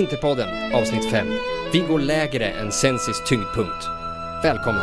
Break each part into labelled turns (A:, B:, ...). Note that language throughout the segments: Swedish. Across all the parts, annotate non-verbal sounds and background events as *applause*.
A: Interpodden avsnitt 5. Vi går lägre än Sensis tyngdpunkt. Välkomna!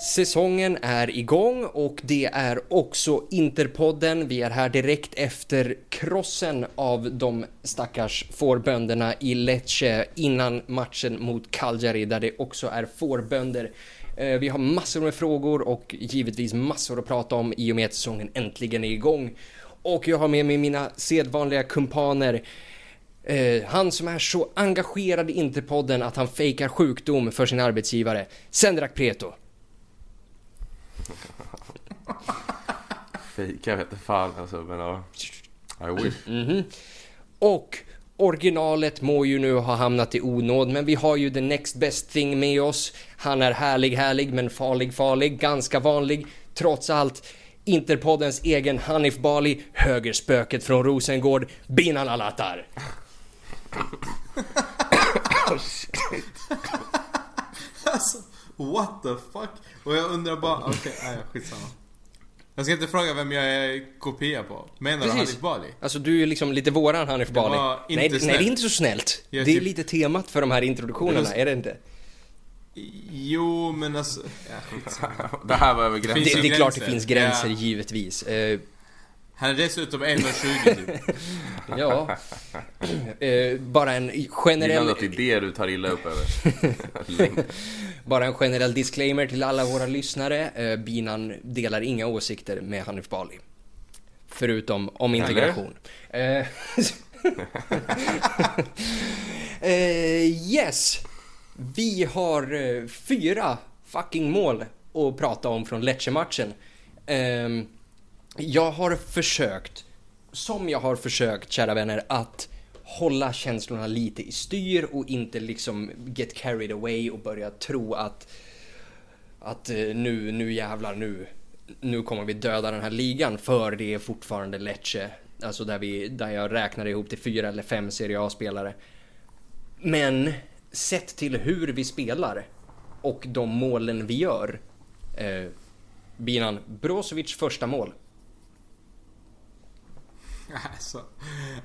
A: Säsongen är igång och det är också Interpodden. Vi är här direkt efter krossen av de stackars fårbönderna i Lecce innan matchen mot Cagliari där det också är fårbönder. Eh, Vi har massor med frågor och givetvis massor att prata om i och med att säsongen äntligen är igång. Och jag har med mig mina sedvanliga kumpaner. Eh, han som är så engagerad i Interpodden att han fejkar sjukdom för sin arbetsgivare. Sendrak Preto. *laughs*
B: Fejka vet inte fan alltså, men ja. I wish.
A: Mhm. Och originalet må ju nu ha hamnat i onåd, men vi har ju the next best thing med oss. Han är härlig, härlig, men farlig, farlig, ganska vanlig, trots allt. Interpoddens egen Hanif Bali, högerspöket från Rosengård, Binan Alatar.
C: Alltså, what the fuck? Och jag undrar bara, okej, okay, skitsamma. Jag ska inte fråga vem jag är kopia på. Menar du Hanif Bali?
A: Alltså du är liksom lite våran Hanif Bali.
C: inte
A: nej, nej,
C: snällt.
A: det är inte så snällt.
C: Jag
A: det är
C: typ-
A: lite temat för de här introduktionerna, är det inte?
C: Jo, men alltså... Ja. *laughs*
B: Det här var över
A: Det,
B: gränsen.
A: Det
C: ju
A: är klart det finns gränser,
C: Ja.
A: givetvis.
C: Han är dessutom 1,20 typ. *laughs*
A: ja. Eh, bara en
B: Gillar
A: generell...
B: att det är det du tar illa upp över. *laughs*
A: Bara en generell disclaimer till alla våra lyssnare. Eh, Binan delar inga åsikter med Hanif Bali. Förutom om integration. Eh, *laughs* eh, yes! Vi har eh, fyra fucking mål att prata om från Lecce-matchen. Jag har försökt, som jag har försökt, kära vänner, att hålla känslorna lite i styr och inte liksom get carried away och börja tro att att eh, nu, nu jävlar, nu, nu kommer vi döda den här ligan för det är fortfarande Lecce. Alltså där, vi, där jag räknar ihop till fyra eller fem Serie A-spelare. Men sett till hur vi spelar och de målen vi gör. Eh, Binan, Brozovic första mål. *laughs*
C: Alltså,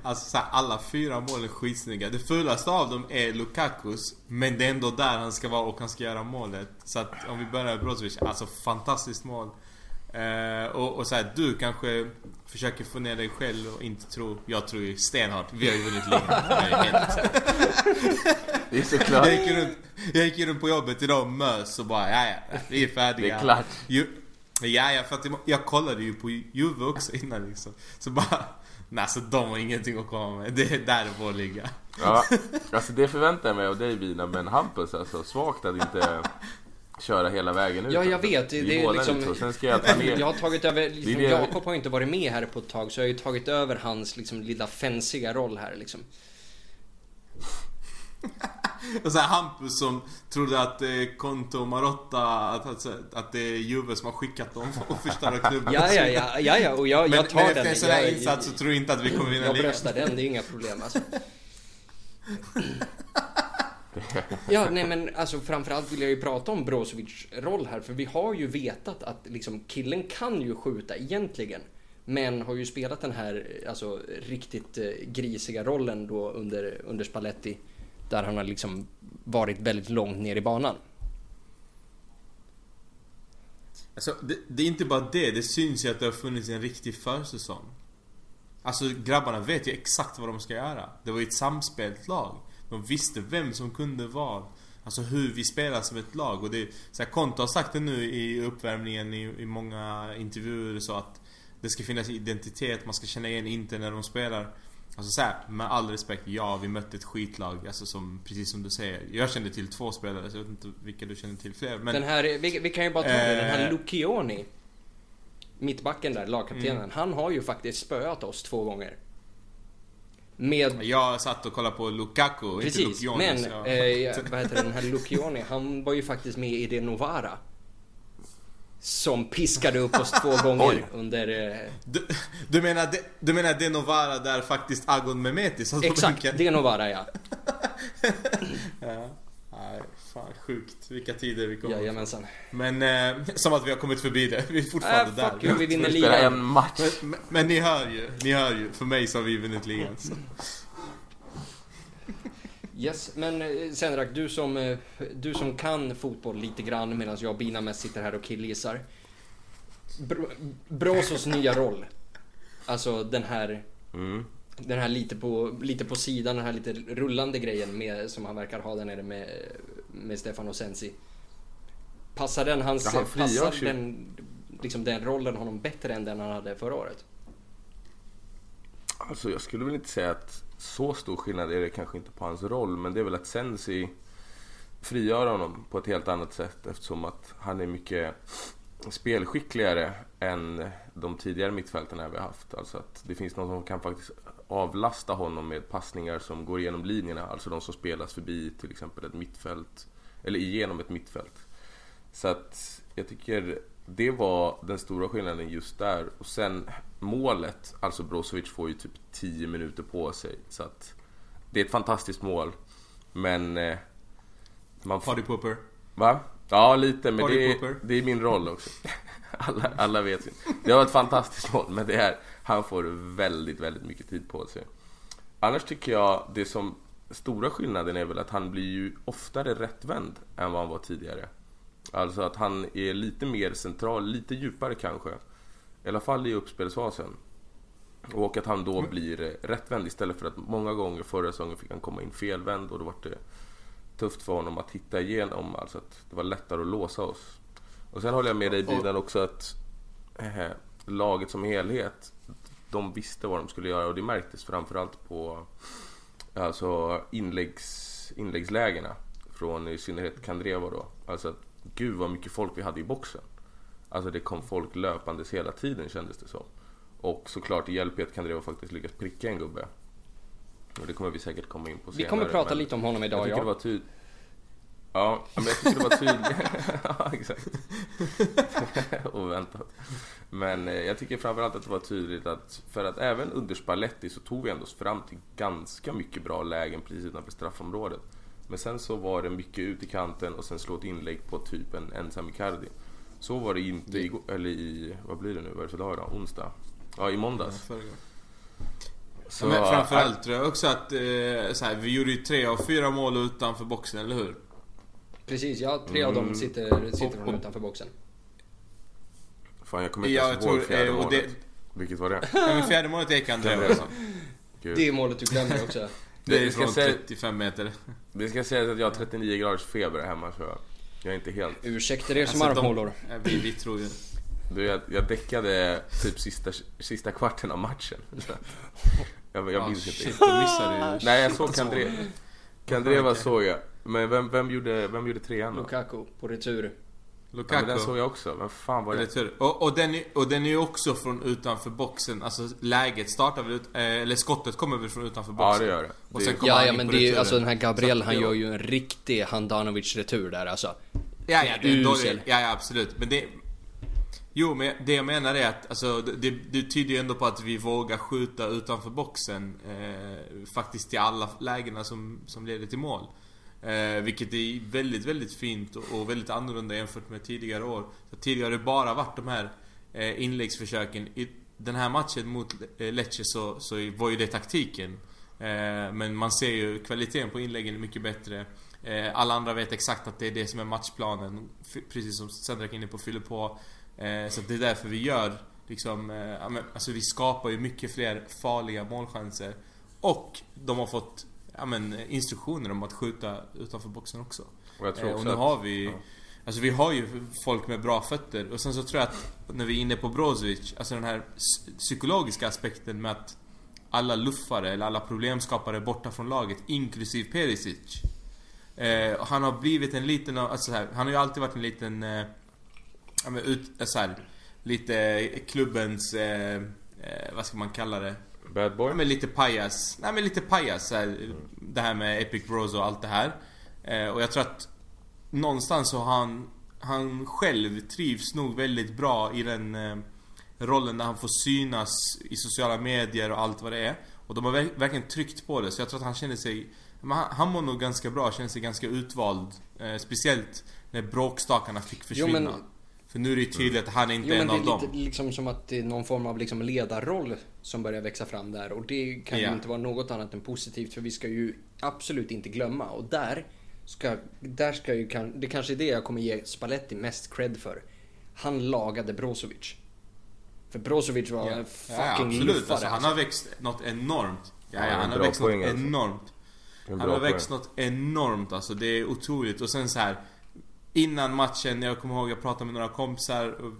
C: alltså så här, alla fyra mål är skitsnygga. Det fulaste av dem är Lukakus. Men det är ändå där han ska vara och han ska göra målet. Så att om vi börjar med Brozovic, alltså fantastiskt mål. Eh, och och så här, du kanske försöker få ner dig själv och inte tro, jag tror ju stenhårt, vi har ju vunnit ligan. *laughs*
B: Det är såklart.
C: Jag gick, runt, jag gick runt på jobbet idag och mös och bara ja, ja, vi är färdiga.
B: Det är klart.
C: Ju, ja, ja, för att jag- jag kollade ju på Juve också innan liksom. Så bara, nej alltså de har ingenting att komma med. Det är där det får ligga.
B: Ja, *laughs* alltså det förväntar jag mig av dig Bina, men Hampus alltså, svagt att inte köra hela vägen ut.
A: Ja, jag
B: alltså.
A: vet. Det, det är liksom...
B: lite så. Sen ska jag ta *clears throat* ner...
A: Jag har tagit över, liksom, Jakob har inte varit med här på ett tag så jag har ju tagit över hans liksom lilla fänsiga roll här liksom. *laughs*
C: Och så här Hampus som trodde att eh, Konto Marotta, att, att, att det är Juve som har skickat dem *laughs* för att förstöra klubben.
A: Ja, ja, ja, ja, ja och jag,
C: Men,
A: jag tar
C: men
A: den.
C: efter en sån här
A: jag,
C: insats så tror jag inte att vi kommer vinna
A: jag
C: ligan.
A: bröstar den, det är inga problem alltså. *laughs* Ja, nej men alltså framförallt vill jag ju prata om Brozovic roll här för vi har ju vetat att liksom killen kan ju skjuta egentligen. Men har ju spelat den här alltså riktigt eh, grisiga rollen då under, under Spalletti. Där han har liksom varit väldigt långt ner i banan.
C: Alltså, det, det är inte bara det, det syns ju att det har funnits en riktig försäsong. Alltså grabbarna vet ju exakt vad de ska göra. Det var ju ett samspelt lag. De visste vem som kunde vad. Alltså hur vi spelar som ett lag. Och det, så här, Konto har sagt det nu i uppvärmningen i, i många intervjuer så att det ska finnas identitet, man ska känna igen inte när de spelar. Alltså så här, med all respekt, ja vi mötte ett skitlag. Alltså som, precis som du säger. Jag kände till två spelare, så jag vet inte vilka du känner till fler. Men
A: Den här, vi, vi kan ju bara ta det, den här
C: Eh.
A: Lucioni. Mittbacken där, lagkaptenen.
C: Mm.
A: Han har ju faktiskt spöat oss två gånger. Med
C: Jag satt och kollade på Lukaku och inte
A: Precis,
C: Lukioni,
A: men
C: jag-
A: eh, vad heter den här Lucioni, han var ju faktiskt med i det Novara. Som piskade upp oss två gånger under... Eh,
C: du, du, menar det, du menar det Novara där faktiskt Agon Mehmeti satt på
A: exakt,
C: bänken?
A: det Novara ja. *laughs*
C: Ja. Nej, Fan sjukt, vilka tider vi kommer
A: Jajamensan.
C: Men eh, som att vi har kommit förbi det, vi är fortfarande
A: Äh,
C: där
A: you, vi vinner ligan.
B: en match.
C: men, men, men ni hör ju, ni hör ju, för mig så har vi vunnit ligan så.
A: Yes, men eh, Senrak, du som, eh, du som kan fotboll lite grann medan jag och Bina mest sitter här och killgissar. Br- Brosos nya roll. Alltså den här,
B: Mm.
A: den här lite på, lite på sidan, den här lite rullande grejen med, som han verkar ha där nere med, med Stefano Sensi. Passar den hans,
B: Ja, han
A: passar den, liksom den rollen honom bättre än den han hade förra året?
B: Alltså jag skulle väl inte säga att så stor skillnad är det kanske inte på hans roll. Men det är väl att Sensi frigör honom på ett helt annat sätt eftersom att han är mycket spelskickligare än de tidigare mittfältarna vi har haft. Alltså att det finns någon som kan faktiskt avlasta honom med passningar som går igenom linjerna. Alltså de som spelas förbi till exempel ett mittfält. Eller igenom ett mittfält. Så att jag tycker det var den stora skillnaden just där. Och sen målet, alltså Brozovic får ju typ 10 minuter på sig. Så att det är ett fantastiskt mål. Men eh, man.
C: Party pooper.
B: Va? Ja, lite, men
C: Party
B: det är,
C: pooper.
B: det är min roll också. *laughs* Alla, alla vet ju. Det var ett fantastiskt mål, men det är, han får väldigt, väldigt mycket tid på sig. Annars tycker jag det som stora skillnaden är väl att han blir ju oftare rättvänd än vad han var tidigare. Alltså att han är lite mer central, lite djupare kanske. I alla fall i uppspelsfasen. Och att han då blir eh, rättvänd istället för att många gånger förra säsongen fick han komma in felvänd och då var det tufft för honom att hitta igenom. Alltså att det var lättare att låsa oss. Och sen håller jag med dig Bidan också att eh, laget som helhet, de visste vad de skulle göra och det märktes framförallt på alltså inläggs, inläggslägena från i synnerhet Kandreva då. Alltså att gud vad mycket folk vi hade i boxen. Alltså det kom folk löpandes hela tiden kändes det som. Och såklart det hjälper ju att Kandreva faktiskt lyckas pricka en gubbe. Och det kommer vi säkert komma in på senare.
A: Vi kommer prata
B: men
A: lite om honom
B: Jag
A: idag,
B: det
A: ja.
B: tydligt. Ja, men jag tycker det var tydligt. *laughs* *laughs* ja, exakt. *laughs* Oväntat. Men eh, jag tycker framförallt att det var tydligt att för att även under Spalletti så tog vi ändå oss fram till ganska mycket bra lägen precis utanför straffområdet. Men sen så var det mycket ut i kanten och sen slå ett inlägg på typ en ensam Icardi. Så var det inte i, eller i, vad blir det nu, vad är det för dag idag? Onsdag? Ja, i måndags.
C: Gången.
B: Så,
C: men framförallt tror jag också att eh, så här, vi gjorde ju tre av fyra mål utanför boxen, eller hur?
A: Precis, ja. Tre av dem
B: Mm.
A: sitter, sitter
C: Och-
A: från
C: och-
A: utanför boxen.
B: Fan, jag kommer inte
C: Ja,
B: ens
C: jag
B: ihåg
C: tror,
B: fjärde
C: eh, och det,
B: målet. Vilket var det? *laughs*
C: ja, men fjärde målet alltså.
B: Gud.
A: Det är målet du glömmer också.
C: Det är från
B: säga-
C: 35 meter.
B: Det ska sägas att jag har 39 graders feber hemma så jag är inte helt...
A: Ursäkta er som
C: Alltså, de-
A: armhålor.
C: Ja, vi, vi tror ju...
B: Du, jag, jag däckade typ sista, sista kvarten av matchen. Jag, jag
C: Ah,
B: minns
C: shit,
B: inte.
C: då missade du
B: Nej, jag såg Kandre, Kandreva
C: Okej.
B: såg jag. Men vem, vem, gjorde, vem gjorde trean då?
A: Lukaku på retur.
B: Ja, men
C: Lukaku.
B: den såg jag också. Vem fan var det?
C: Och, och, den är, och den är ju också från utanför boxen. Alltså läget startar väl ut, eh, eller skottet kommer väl från utanför
B: Ja,
C: boxen.
B: det gör det.
C: Och
B: det
C: sen
B: är-
C: kommer
A: Ja,
C: han
A: ja men det är ju, alltså den här Gabriel, han gör ju en riktig Handanovic retur där alltså.
C: Ja, ja, det är dålig, ja, ja absolut. Men det... Jo, men det jag menar är att alltså, det, det tyder ju ändå på att vi vågar skjuta utanför boxen. Eh, faktiskt till alla lägena som, som leder till mål. Eh, vilket är väldigt, väldigt fint och, väldigt annorlunda jämfört med tidigare år. Så tidigare har det bara varit de här eh, inläggsförsöken. I den här matchen mot eh, Lecce så, så var ju det taktiken. Eh, men man ser ju kvaliteten på inläggen är mycket bättre. Eh, alla andra vet exakt att det är det som är matchplanen. F- Precis som Sendrak är inne på, fyller på. Eh, så att det är därför vi gör liksom, eh, alltså vi skapar ju mycket fler farliga målchanser. Och de har fått ja, men, instruktioner om att skjuta utanför boxen också.
B: Och jag tror
C: Eh,
B: också
C: och nu
B: att,
C: har vi...
B: ja.
C: Alltså vi har ju folk med bra fötter och sen så tror jag att när vi är inne på Brozovic, alltså den här psykologiska aspekten med att alla luffare eller alla problemskapare är borta från laget, inklusive Perisic. Eh, han har blivit en liten, alltså så här, han har ju alltid varit en liten, eh, ut, så här, lite klubbens, eh, eh, vad ska man kalla det?
B: Bad boy?
C: Ja, men lite pajas. Nej men lite pajas. Så här, det här med Epic Bros och allt det här. Eh, och jag tror att någonstans så har han, han själv trivs nog väldigt bra i den eh, rollen där han får synas i sociala medier och allt vad det är. Och de har verk- verkligen tryckt på det. Så jag tror att han känner sig Men han, han mår nog ganska bra, känns sig ganska utvald. Eh, speciellt när bråkstakarna fick försvinna.
A: Jo, men-
C: För nu är det ju tydligt att han är inte
A: Jo men
C: en
A: det är
C: av
A: lite
C: dem.
A: liksom som att det är någon form av liksom ledarroll som börjar växa fram där och det kan ju
C: Ja.
A: inte vara något annat än positivt för vi ska ju absolut inte glömma och där ska, där ska ju, det kanske är det jag kommer ge Spalletti mest cred för. Han lagade Brozovic. För Brozovic var en fucking
C: ja, absolut.
A: luffare.
C: Alltså, han
A: alltså.
C: har växt något enormt. Ja,
B: Ja,
C: ja, han har växt
B: poäng,
C: något
B: alltså.
C: enormt.
B: En
C: Han har växt
B: poäng.
C: något enormt alltså. Det är otroligt. Och sen så här Innan matchen, jag kommer ihåg jag pratade med några kompisar och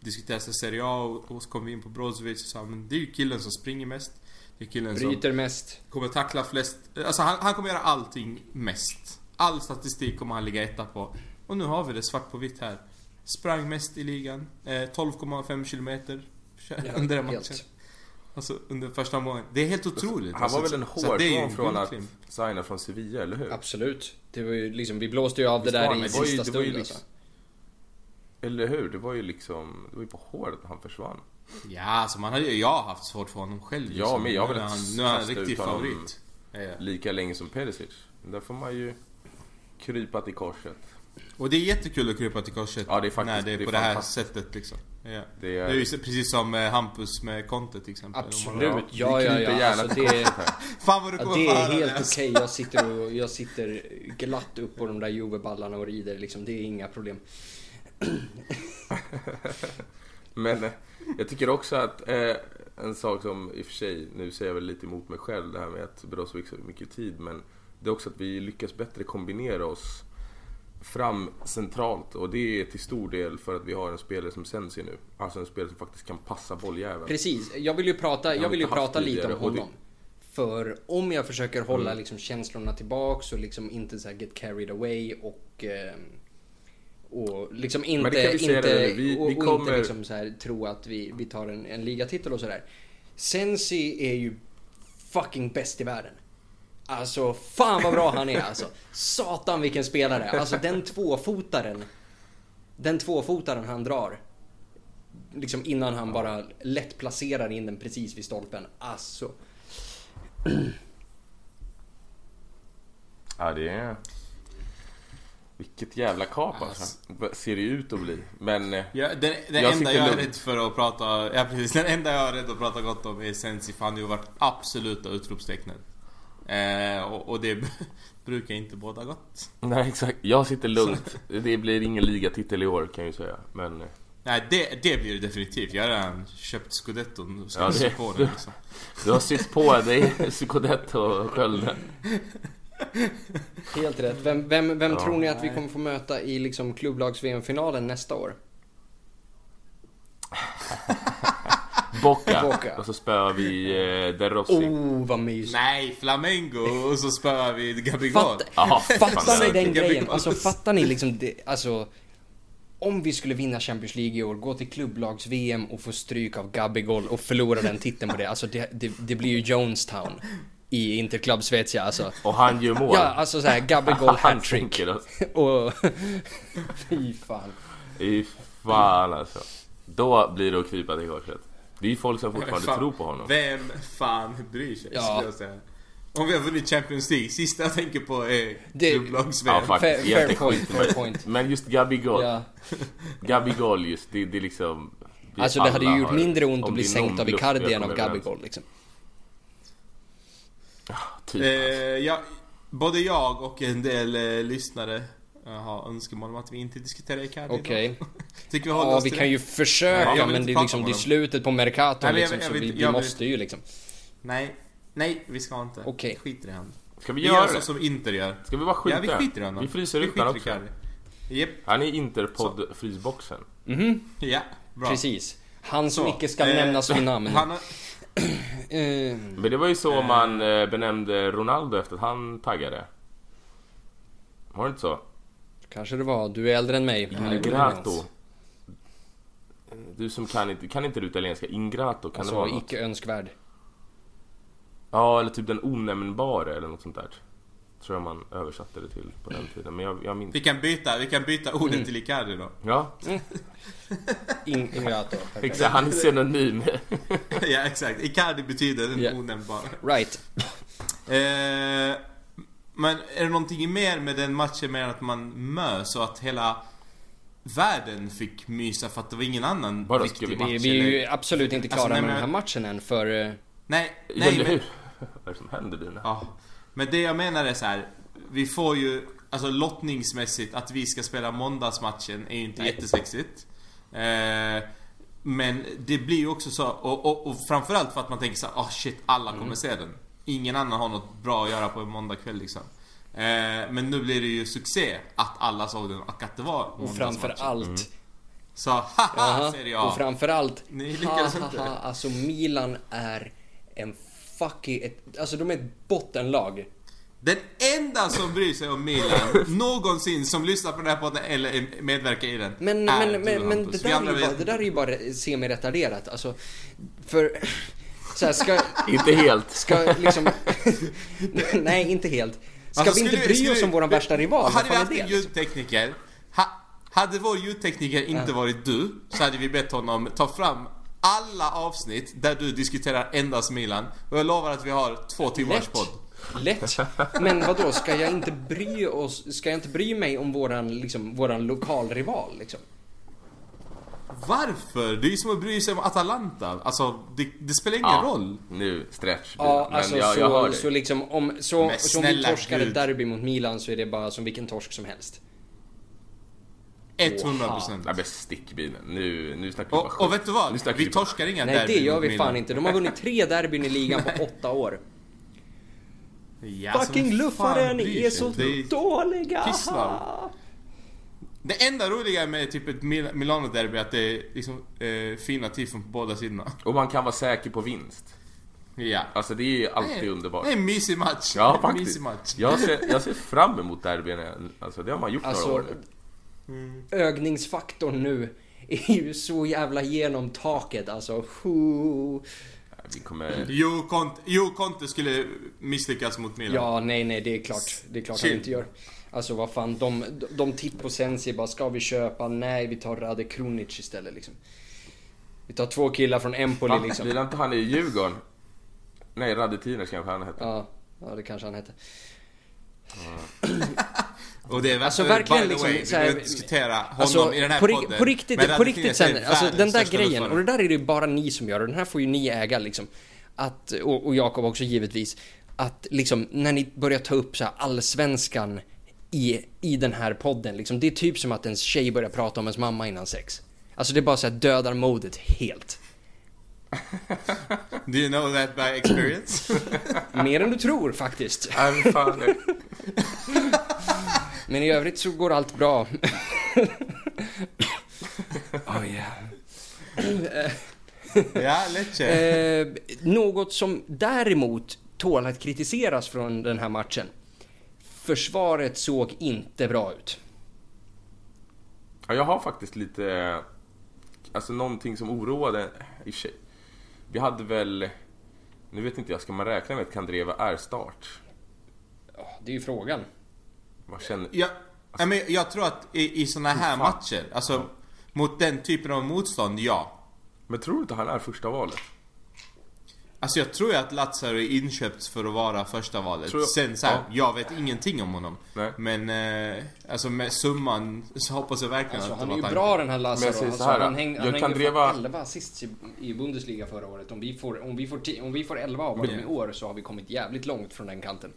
C: diskuterade Serie A och, och så kom vi in på Brozovic och sa men det är ju killen som springer mest. Det är killen som
A: Bryter mest.
C: kommer tackla flest. Alltså han, han kommer göra allting mest. All statistik kommer han ligga etta på. Och nu har vi det svart på vitt här. Sprang mest i ligan. Eh, 12,5 kilometer under den matchen.
A: helt.
C: Alltså under första månaden. Det är helt otroligt.
B: Han
C: alltså,
B: var väl en
C: det en
B: från att
C: guldklimp.
B: signa från Sevilla, eller hur?
A: Absolut. Det var ju liksom, vi blåste ju av det
B: Visst var
A: där i
B: det
A: sista
B: det ju
A: stund
B: liksom-
A: alltså.
B: Eller hur? Det var ju liksom, det var ju på håret att han försvann.
C: Ja, alltså man har ju, jag har haft svårt för honom själv. liksom.
B: Ja, men jag har
C: Nu är
B: väl
C: han, nu är han riktig favorit.
B: Lika länge som Perisic. Där får man ju krypa till korset.
C: Och det är jättekul att krypa till korset.
B: Ja, det är faktiskt-
C: när det är
B: det är
C: på det här
B: fantastiskt.
C: sättet liksom. Ja.
B: Det
C: Det
B: är-
C: är ju så- precis som eh, Hampus med Conte till exempel.
A: Absolut.
B: vi
A: Ja, ja, ja. Alltså, det,
B: här. *laughs*
C: Fan vad du
A: Ja,
C: kommer
A: det
C: få
A: är helt
C: det.
A: okej. Jag sitter och *laughs* jag sitter glatt upp på de där Juve-ballarna och rider liksom. Det är inga problem. *laughs*
B: Men eh, jag tycker också att eh, en sak som i och för sig, nu säger jag väl lite emot mig själv det här med att Brozovic har mycket tid men det är också att vi lyckas bättre kombinera oss fram centralt och det är till stor del för att vi har en spelare som Sensi nu. Alltså en spelare som faktiskt kan passa bolljäveln.
A: Precis. Jag vill ju prata, jag vill ju prata lite om
B: det-
A: honom. För om jag försöker hålla liksom känslorna tillbaks och liksom inte så get carried away och eh, och liksom inte,
B: det kan vi säga
A: inte.
B: Vi-
A: och,
B: vi
A: och
B: kommer-
A: inte liksom så här tro att vi, vi tar en, en ligatitel och sådär. Sensi är ju fucking bäst i världen. Alltså fan vad bra han är alltså. Satan vilken spelare. Alltså den tvåfotaren. Den tvåfotaren han drar. Liksom innan han bara lätt placerar in den precis vid stolpen. Alltså.
B: Ja, det är... Vilket jävla kap alltså. Ser det ut att bli. Men... eh,
C: Ja, den, den
B: Jag
C: enda jag är rädd för att prata... Ja precis, den enda jag är rädd att prata gott om är Sensi för han har ju varit absoluta utropstecknet. Eh, och, och det *laughs* brukar inte båda gott.
B: Nej, exakt. Jag sitter lugnt. Det blir ingen ligatitel i år kan jag ju säga. Men... eh,
C: Nej det, det blir det definitivt. Jag har redan köpt scudetton och ska
B: Ja, det-
C: på den liksom.
B: Du har sytt på dig *laughs* Scudetto och skölden.
A: Helt rätt. Vem, vem, vem
B: Ja.
A: tror ni att vi kommer få möta i liksom klubblags-VM-finalen nästa år? *laughs*
B: Bocca.
A: Bocca.
B: Och så spöar vi eh, De Rossi.
A: Oh, vad mysigt.
C: Nej, Flamengo och så spöar vi Gabigol.
A: Fatt,
B: Jaha,
A: fattar ni den grejen? Alltså fattar ni liksom det, alltså om vi skulle vinna Champions League i år, gå till klubblags-VM och få stryk av Gabigol och förlora den titeln på det. Alltså det, det, det blir ju Jonestown i Interclub Svezia alltså.
B: Och han gör mål.
A: Ja, alltså såhär Gabigol *laughs* hattrick. *laughs* Och... *laughs* Fy fan.
B: Fy fan alltså. Då blir det att krypa till korset. Det är ju folk som fortfarande
C: Fan,
B: tror på honom.
C: Vem fan bryr sig?
A: Ja.
C: skulle jag säga. Om vi har vunnit Champions League, sista jag tänker på är klubblags-VM.
B: Ja, faktiskt.
A: Fair- fair point, fair point.
B: Men just Gabigol.
A: Ja.
B: Gabigol just, det, det är liksom...
A: Alltså det hade ju gjort
B: har-
A: mindre ont
B: om
A: att bli sänkt av Icardi
B: jag
A: än av. Gabigol liksom.
B: Typ,
C: Eh,
B: alltså.
C: ja, både jag och en del eh, lyssnare eh, har önskemål om att vi inte diskuterar Icardi
A: Okej.
C: idag. *laughs* Tycker vi håller
A: Ja,
C: oss
A: vi
C: till
A: kan
C: det?
A: ju försöka
C: Ja, jag
A: men det är liksom
C: om
A: det är slutet på Mercaton
C: Nej, jag
A: liksom,
C: vill- jag
A: så vi, vi
C: jag
A: måste ju liksom.
C: Nej, nej, vi ska inte.
A: Okej.
C: Skiter i han.
B: Ska vi
C: Vi
B: göra
C: gör så
B: det?
C: som Inter gör.
B: Ska vi bara skita?
C: Ja, vi skiter i honom.
B: Vi fryser ut honom också.
C: Japp,
B: Han är Interpod-frysboxen.
C: ja, bra.
A: Precis. Han som
C: Så,
A: icke ska
C: eh,
A: nämnas vid namn. *laughs*
C: Han har, *clears throat*
A: Eh,
B: Men det var ju så man eh, benämnde Ronaldo efter att han taggade. Var det inte så?
A: Kanske det var. Du är äldre än mig.
B: Ingrato. Du som kan inte, kan inte du italienska? Ingrato, kan det vara
A: Alltså
B: något?
A: icke önskvärd.
B: Ja, eller typ den onämnbare eller något sånt där. Tror jag man översatte det till på den tiden. Men jag, jag minns
C: vi kan byta, vi kan byta ordet
A: Mm.
C: till Icardi då.
B: Ja, *laughs*
A: In, Ingrato.
B: exakt. Han är synonym. *laughs*
C: ja, exakt. Icardi betyder den
A: Ja.
C: onämnbara.
A: Right.
C: Eh, Men är det någonting mer med den matchen mer än att man mös och att hela världen fick mysa för att det var ingen annan
B: Bara
C: viktig
B: vi-
C: match?
A: Vi, vi är ju
C: eller-
A: absolut inte klara
C: Alltså, nej,
A: med
C: men-
A: den här matchen än för... eh,
C: Nej,
B: Nej, men...
C: men...
B: Vad är det som händer Dina?
C: Ja. Men det jag menar är så här. Vi får ju, alltså lottningsmässigt, att vi ska spela måndagsmatchen är ju inte
A: Nej.
C: jättesexigt. Eh, men det blir ju också så, och, och, och framförallt för att man tänker så här, oh shit, alla kommer
A: Mm.
C: se den. Ingen annan har något bra att göra på en måndagkväll liksom. Eh, men nu blir det ju succé att alla såg den och att det var
A: Och
C: måndagsmatchen.
A: framför allt...
C: Så haha, Serie A.
A: och framför allt...
C: Ni lyckades
A: ha,
C: inte.
A: Alltså Milan är en fucking... Ett, alltså de är ett bottenlag.
C: Den enda som bryr sig om Milan någonsin som lyssnar på den här podden eller medverkar i den
A: Men,
C: är
A: men, men, men det, där är ju bara, det där är ju bara semi-retarderat. Alltså, för... Så här, ska...
B: Inte helt.
A: Ska liksom... *laughs* nej, inte helt. Ska
C: Alltså,
A: vi inte bry
C: skulle-
A: oss om våran värsta rival?
C: Hade vi haft en
A: liksom?
C: ljudtekniker ha, Hade vår ljudtekniker inte varit du så hade vi bett honom ta fram alla avsnitt där du diskuterar endast Milan och jag lovar att vi har två timmars
A: Lätt.
C: podd.
A: Lätt. Men vad då ska jag inte bry oss, ska jag inte bry mig om våran, liksom, våran lokalrival liksom?
C: Varför? Det är ju som att bry sig om Atalanta. Alltså, det, det spelar ingen
B: Ja,
C: roll.
B: nu stretch.
A: Ja,
B: men
A: alltså
B: jag, jag hör
A: så,
B: dig.
A: så liksom om, så,
C: Men
A: så om vi torskar ett derby mot Milan så är det bara som vilken torsk som helst.
C: 100 procent.
B: Nej men stick bilen. Nu, nu snackar vi bara
C: Och,
B: skit.
C: och vet du vad? Vi
B: bara-
C: torskar inga
A: Nej det
C: derbyn
A: gör
C: mot
A: vi
C: Milan.
A: fan inte. De har vunnit tre derbyn i ligan på åtta år. *laughs*
C: Ja,
A: Fucking
C: vem
A: luffare,
C: fan
A: ni
C: bryr
A: är så
C: Det
A: dåliga!
C: Pisslar. Det enda roliga med typ ett Mil- Milano-derby är att det är liksom eh, fina tifon på båda sidorna.
B: Och man kan vara säker på vinst.
C: Ja.
B: Alltså det är alltid underbart.
C: Det är en mysig match.
B: Ja, faktiskt.
C: mysig match.
B: Jag ser, jag ser fram emot derbyna. Alltså det har man gjort några
A: Alltså,
B: år nu.
A: ögningsfaktorn nu är ju så jävla genom taket alltså.
B: Vi kommer...
C: Jo, Conte, jo, Conte skulle misslyckas mot Milan.
A: Ja, nej, nej, det är klart. Det är klart han
C: Chill.
A: inte gör. Alltså vad fan, de, de titt på Sensi bara, ska vi köpa? Nej, vi tar Rade Krunic istället liksom. Vi tar två killar från Empoli
B: Va?
A: liksom.
B: Lirar inte han i Djurgården? Nej, Radetiner kanske han hette.
A: Ja, ja, det kanske han hette.
C: Och det är
A: Alltså, verkligen
C: the way,
A: liksom,
C: vi
A: så här-
C: behöver diskutera honom
A: Alltså,
C: i den här
A: på, ri-
C: podden.
A: på riktigt,
C: Men
A: på riktigt sen, alltså den där grejen, och det där är det ju bara ni som gör, och den här får ju ni äga liksom. Att, och, och Jakob också givetvis, att liksom när ni börjar ta upp så här allsvenskan i, i den här podden, liksom, det är typ som att ens tjej börjar prata om ens mamma innan sex. Alltså det är bara så här dödar modet helt. *laughs*
C: Do you know that by experience? *laughs*
A: Mer än du tror faktiskt.
B: Fan. det- *laughs*
A: Men i övrigt så går allt bra. oh yeah.
C: ja, Lecce.
A: Eh, något som däremot tål att kritiseras från den här matchen. Försvaret såg inte bra ut.
B: Ja, jag har faktiskt lite... Alltså någonting som oroade i och för sig. Vi hade väl... Nu vet inte jag, ska man räkna med att Kandreva är start?
A: Ja, Det är ju frågan.
B: Vad känner...
C: Ja, nej, men jag tror att i, i såna här matcher, alltså mot den typen av motstånd, ja.
B: Men tror du inte han är första valet?
C: Alltså jag tror ju att Lazaro är inköpt för att vara första valet.
B: Jag-
C: Sen så här,
B: ja.
C: jag vet ingenting om honom.
B: Nej.
C: Men eh, alltså med summan så hoppas jag verkligen
A: Alltså,
C: att
A: han
C: det
A: är ju
C: var
A: bra
C: tanken.
A: den här Lazaro. Alltså, han häng, han
B: kan
A: hängde
B: driva-
A: fan 11 assists i, i Bundesliga förra året. Om vi får, om vi får, ti- om vi får 11 av honom i år så har vi kommit jävligt långt från den kanten.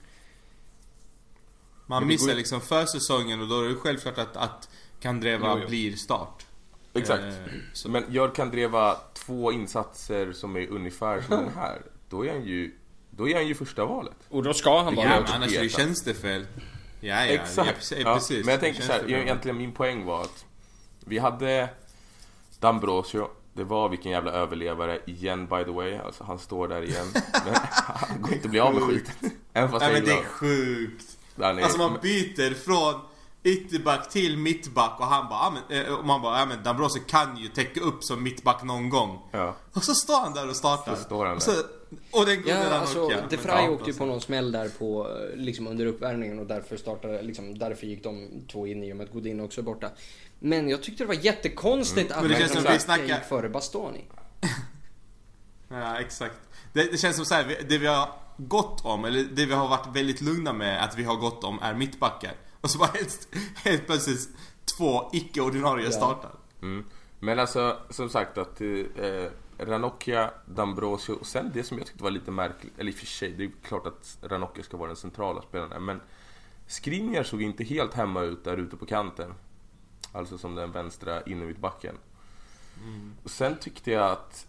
C: Man missar liksom försäsongen och då är det självklart att, att Kandreva
A: Jo, jo.
C: blir start.
B: Exakt.
C: Eh,
B: Men gör Kandreva två insatser som är ungefär som den här, då är han ju... Då är han ju första valet.
A: Och då ska han
C: Ja,
A: bara...
C: men annars är det tjänstefel. Ja, ja,
B: Exakt.
C: Ja, precis,
B: Ja, men jag tänker så här, egentligen min poäng var att vi hade D'Ambrosio, det var vilken jävla överlevare igen by the way, alltså han står där igen. *laughs* Men han går inte att bli av med skiten. Även fast
C: Nej
B: jag
C: men det är sjukt. Alltså man byter från ytterback till mittback och han bara, ja, men, eh, och man bara, ja men Dambrose kan ju täcka upp som mittback någon gång.
B: Ja.
C: Och så står han där och startar.
B: Så står han
C: Och, så, och den
A: Ja, alltså. De Frey åkte ju på någon smäll där på, eh, liksom under uppvärmningen och därför startade, liksom, därför gick de två in i och med att Godin också är borta. Men jag tyckte det var jättekonstigt att
C: Mm. Men det känns som vi snackar-
A: gick före Bastoni. *laughs*
C: Ja, exakt. Det, det känns som så här, vi- det vi har gått om, eller det vi har varit väldigt lugna med att vi har gått om är mittbackar. Och så bara helt, helt plötsligt två icke-ordinarie
A: Ja.
C: startar.
B: Mm. Men alltså, som sagt att eh, Ranocchia, D'Ambrosio och sen det som jag tyckte var lite märkligt, eller i och för sig, det är klart att Ranocchia ska vara den centrala spelaren men Skriniar såg inte helt hemma ut där ute på kanten. Alltså som den vänstra innermittbacken. Och sen tyckte jag att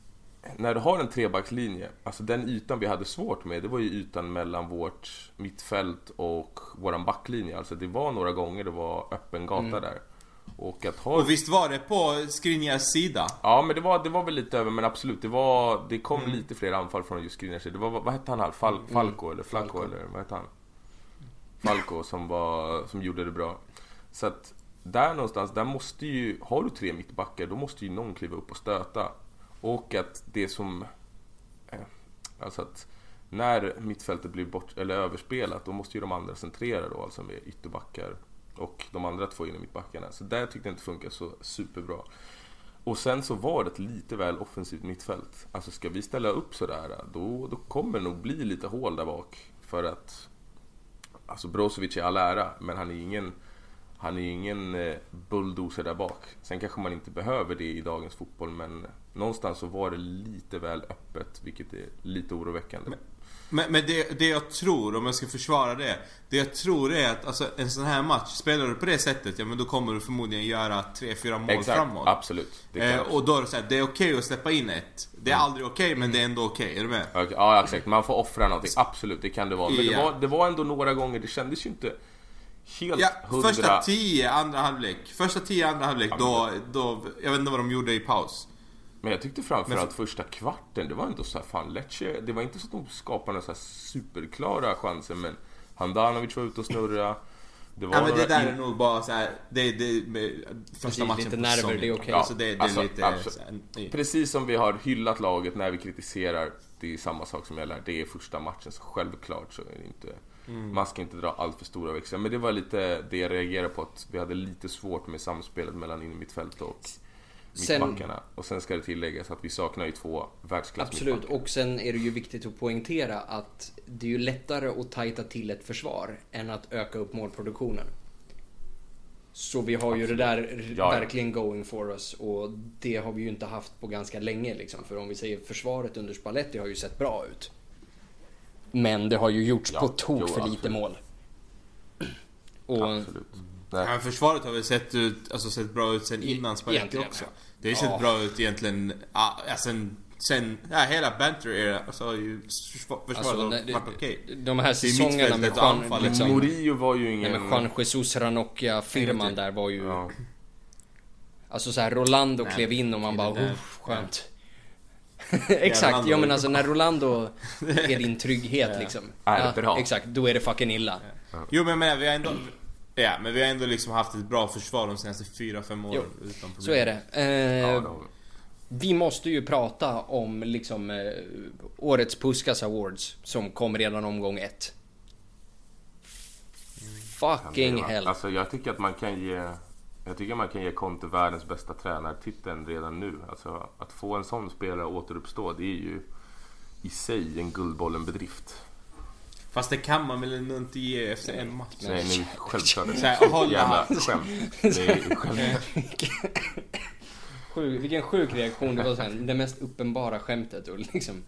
B: när du har en trebackslinje, alltså den ytan vi hade svårt med, det var ju ytan mellan vårt mittfält och våran backlinje. Alltså det var några gånger det var öppen gata där. Och att ha...
C: Och visst var det på Skriniars sida?
B: Ja, men det var, det var väl lite över, men absolut. Det, var, det kom lite fler anfall från just Skriniars sida. Det var, vad hette han här? Fal, Falco eller Flacco eller vad hette han? Falco som, var, som gjorde det bra. Så att där någonstans, där måste ju, har du tre mittbackar, då måste ju någon kliva upp och stöta. Och att det som, eh, alltså att när mittfältet blir bort, eller överspelat, då måste ju de andra centrera då, alltså med ytterbackar och de andra två inne mittbackarna. Så där tyckte jag inte funkar så superbra. Och sen så var det ett lite väl offensivt mittfält. Alltså ska vi ställa upp sådär, då, då kommer det nog bli lite hål där bak. För att, alltså Brozovic är all ära, men han är ingen, han är ingen eh, bulldozer där bak. Sen kanske man inte behöver det i dagens fotboll, men någonstans så var det lite väl öppet, vilket är lite oroväckande.
C: Men, men det, det jag tror, om jag ska försvara det. Det jag tror är att alltså, en sån här match, spelar du på det sättet, ja men då kommer du förmodligen göra 3-4 mål
B: Exakt,
C: framåt.
B: absolut. Det
C: Eh, och då är det så här, det är okej att släppa in ett. Det är aldrig okej, men det är ändå okej. Är du med?
B: Okej, Ja, exakt. Man får offra någonting. Absolut, det kan det vara. Men det
C: Ja.
B: var, det var ändå några gånger, det kändes ju inte helt
C: Ja,
B: hundra...
C: första 10 andra halvlek. Första 10 andra halvlek, då, då... Jag vet inte vad de gjorde i paus.
B: Men jag tyckte framförallt första kvarten, det var inte så här, fan Lecce, det var inte så att de skapade några så här superklara chanser men Handanovic var ute och snurra. Det var
C: Ja men det
B: några
C: där
B: in-
C: är nog bara så här, det, det med första matchen
A: lite nerver,
C: säsongen.
A: det är okej.
C: Alltså det, det är
B: Alltså,
C: lite här,
B: Precis som vi har hyllat laget när vi kritiserar, det är samma sak som gäller. Det är första matchen, så självklart så är det inte...
C: Mm.
B: Man ska inte dra allt för stora växlar. Men det var lite det jag reagerade på, att vi hade lite svårt med samspelet mellan in mittfält och
A: Sen-
B: mittbackarna. Och sen ska det tilläggas att vi saknar ju två världsklass
A: Absolut, och sen är det ju viktigt att poängtera att det är ju lättare att tajta till ett försvar än att öka upp målproduktionen. Så vi har ju det där
B: ja.
A: verkligen going for us och det har vi ju inte haft på ganska länge liksom. För om vi säger försvaret under Spalletti har ju sett bra ut. Men det har ju gjorts
B: Ja,
A: på tok
B: jo,
A: för lite
B: absolut.
A: mål. Och
B: Absolut. Nej.
C: Ja, men försvaret har väl sett, ut, alltså sett bra ut sen innan Spalletti också. Det har ju sett
A: Ja.
C: bra ut egentligen, ja, ja, sen, sen, ja hela banter era så har ju försva- försvaret
A: alltså, nej,
C: varit okej.
A: de, de här säsongerna med Juan, liksom,
B: Murillo var ju
A: nej,
B: ingen...
A: men Juan Jesus Ranocchia-firman där var ju...
B: Ja.
A: Alltså så här, Rolando
C: Nej,
A: klev in och man bara, "Uff, skönt. *laughs* exakt, ja men alltså när Rolando *laughs* är din trygghet liksom.
B: Är bra.
A: Exakt, då är det fucking illa.
C: Jo men menar, vi har ändå, ja men vi har ändå liksom haft ett bra försvar de senaste 4-5 åren
A: Jo,
C: utan problem.
A: Så är det. Eh,
B: Ja,
A: vi måste ju prata om liksom eh, årets Puskas Awards som kom redan omgång ett. Fucking hell.
B: Alltså jag tycker att man kan ge... Jag tycker man kan ge Conte världens bästa tränartiteln redan nu. Alltså att få en sån spelare att återuppstå, det är ju i sig en Guldbollen-bedrift.
C: Fast det kan man väl inte ge efter en match?
B: Nej, nu självklart. Jävla skämt. Det är skämt.
A: Sjuk, vilken sjuk reaktion det var sen. Det mest uppenbara skämtet och liksom.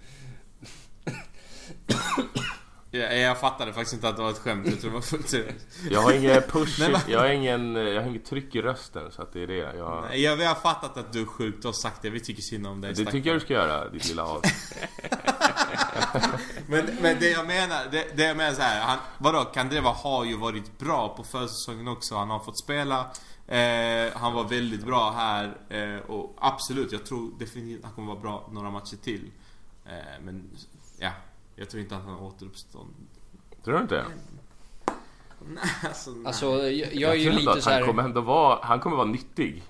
C: Ja, jag fattade faktiskt inte att det var ett skämt, jag tror det var fullt seriöst.
B: Jag har ingen push, jag har ingen, jag har inget tryck i rösten så att det är det. Jag,
C: Nej, Ja, vi har fattat att du är sjuk, du har sagt det, vi tycker synd om dig
B: det
C: stackare.
B: tycker jag du ska göra, ditt lilla as. *laughs*
C: Men, men det jag menar, det, det jag menar så här, han, vadå, Kandreva har ju varit bra på försäsongen också. Han har fått spela. Eh, han var väldigt bra här. Eh, och absolut, jag tror definitivt att han kommer vara bra några matcher till. Eh, men ja, jag tror inte att han återuppstår.
B: Tror du inte? *laughs*
C: Nej, alltså, nej.
A: Alltså jag, jag är ju lite
B: att
A: så
B: han
A: här.
B: kommer ändå vara, han kommer vara nyttig.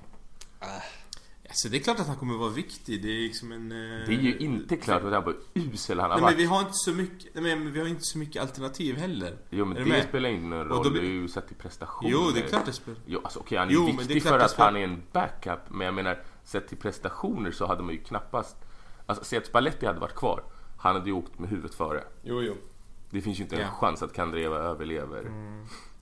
C: Alltså, det är klart att han kommer vara viktig. Det är liksom en... Eh,
B: Det är ju inte klart att han var usel han har
C: Nej, men
B: varit.
C: vi har inte så mycket, nej, men vi har inte så mycket alternativ heller.
B: Jo men
C: Är
B: det
C: du med?
B: spelar ingen roll,
C: Och då blir-
B: det är ju sett till prestationer.
C: Jo, det är klart det spelar.
B: Jo, alltså okej han är
C: Jo, men det är
B: viktig
C: klart
B: för
C: det
B: att
C: spelar-
B: han är en backup. Men jag menar, sett till prestationer så hade man ju knappast... Alltså säg att Spalletti hade varit kvar. Han hade ju åkt med huvudet före.
A: Jo, jo.
B: Det finns ju inte en
C: Ja.
B: chans att Kandreva överlever.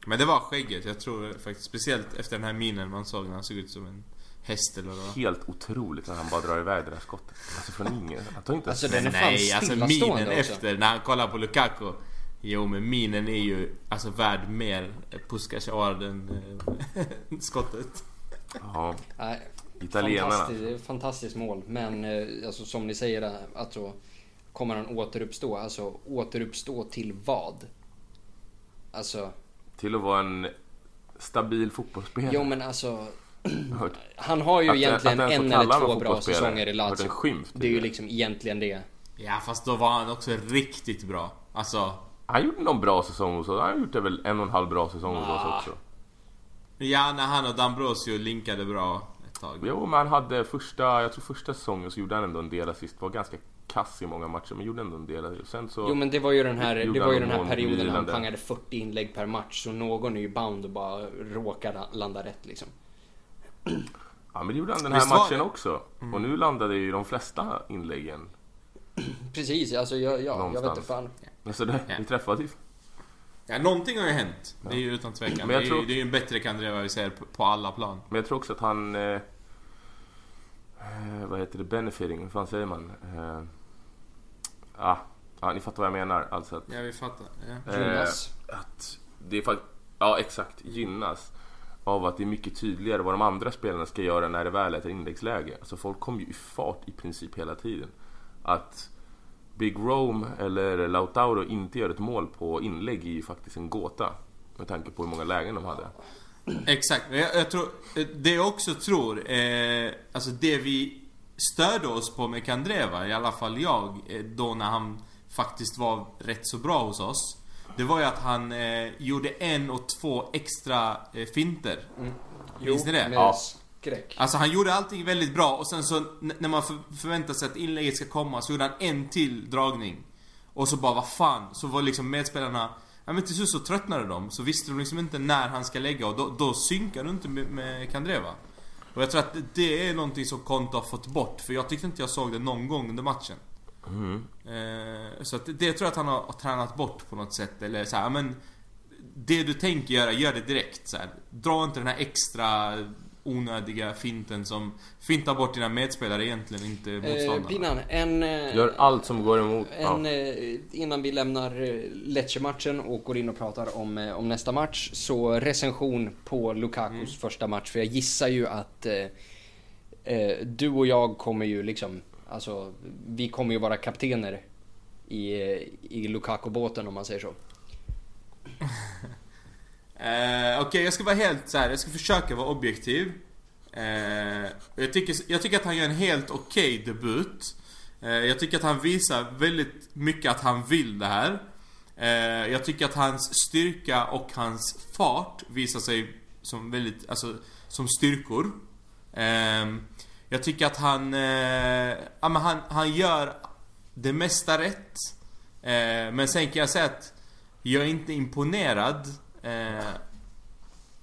C: Men det var skägget, jag tror faktiskt. Speciellt efter den här minen man såg när han såg ut som en häst eller vad.
B: Helt otroligt att han bara drar iväg det där skottet. Alltså från ingen. Han tar inte.
A: Alltså, den är
C: Nej, alltså minen efter när han kollar på Lukaku. Jo men minen är ju alltså värd mer Puskas än eh, *laughs* skottet.
B: Ja, italienarna.
A: fantastiskt, fantastiskt mål. Men eh, alltså, som ni säger, eh, alltså, kommer han återuppstå? Alltså återuppstå till vad? Alltså,
B: Till att vara en stabil fotbollsspelare.
A: jo men alltså. Han har ju
B: Att-
A: egentligen
B: att
A: en eller två bra säsonger i Lazio.
B: skymf
A: Det är ju liksom egentligen det.
C: Ja fast då var han också riktigt bra. Alltså.
B: Han gjorde någon bra säsong hos oss. Han har gjort det väl en och en halv bra säsong hos
A: Ah.
B: oss också.
C: Ja när han och Dambrosio linkade bra ett tag.
B: Jo, men han hade första, jag tror första säsongen så gjorde han ändå en del assist. Var ganska kass i många matcher, men gjorde ändå en del. Sen så...
A: Jo men det var ju den här, det var ju den här perioden när han pangade 40 inlägg per match. Så någon är ju bound och bara råkar landa rätt liksom.
B: Ja, men det gjorde han den här
C: Visst
B: matchen också. Och nu landade ju de flesta inläggen.
A: Precis, alltså jag, ja, jag vet inte fan.
B: Alltså det,
C: Ja.
B: vi träffades.
C: Ja någonting har ju hänt. Det är ju utan tvekan.
B: Men
C: det,
B: jag
C: är ju,
B: tror-
C: det är ju en bättre Kandreva vi ser på, på alla plan.
B: Men jag tror också att han... Eh, eh, vad heter det? Benefiting, vad fan säger man? Eh, ah, ja, ni fattar vad jag menar. Alltså att...
C: Ja vi fattar. Ja.
A: Gynnas.
B: Eh, att det är faktiskt... Ja, exakt. Gynnas av att det är mycket tydligare vad de andra spelarna ska göra när det väl är ett inläggsläge. Alltså folk kommer ju i fart i princip hela tiden. Att Big Rome eller Lautaro inte gör ett mål på inlägg är ju faktiskt en gåta. Med tanke på hur många lägen de hade.
C: Exakt. Jag, jag tror, det jag också tror, eh, alltså det vi störde oss på med Kandreva, i alla fall jag, eh, då när han faktiskt var rätt så bra hos oss. Det var ju att han eh, gjorde en och två extra eh, finter. Minns ni det?
A: med
B: Ja.
A: skräck.
C: Alltså han gjorde allting väldigt bra och sen så när man för, förväntar sig att inlägget ska komma så gjorde han en till dragning. Och så bara, vad fan? Så var liksom medspelarna Ja men till slut så tröttnade de, så visste de liksom inte när han ska lägga och då, då synkar du inte med, med Kandreva. Och jag tror att det är någonting som Konto har fått bort, för jag tyckte inte jag såg det någon gång under matchen. Eh, så att det, det tror jag att han har, har tränat bort på något sätt, eller så här, men Det du tänker göra, gör det direkt så här. Dra inte den här extra onödiga finten som fintar bort dina medspelare egentligen, inte
A: Eh,
C: motståndarna.
A: Pinan, en... eh,
B: Gör allt som går emot.
A: En,
B: Ja.
A: eh, innan vi lämnar eh, Lecce-matchen och går in och pratar om, eh, om nästa match, så recension på Lukakus
B: Mm.
A: första match. För jag gissar ju att eh, eh, du och jag kommer ju liksom, alltså vi kommer ju vara kaptener i, eh, i Lukaku-båten om man säger så. *laughs*
C: Okej, Okej, jag ska vara helt så här. jag ska försöka vara objektiv. Eh, jag, tycker, jag tycker att han gör en helt okej debut. Eh, jag tycker att han visar väldigt mycket att han vill det här. Eh, jag tycker att hans styrka och hans fart visar sig som väldigt, alltså, som styrkor. Eh, jag tycker att han, eh, ja, men han, han gör det mesta rätt. Eh, men sen kan jag säga att jag är inte imponerad. Eh,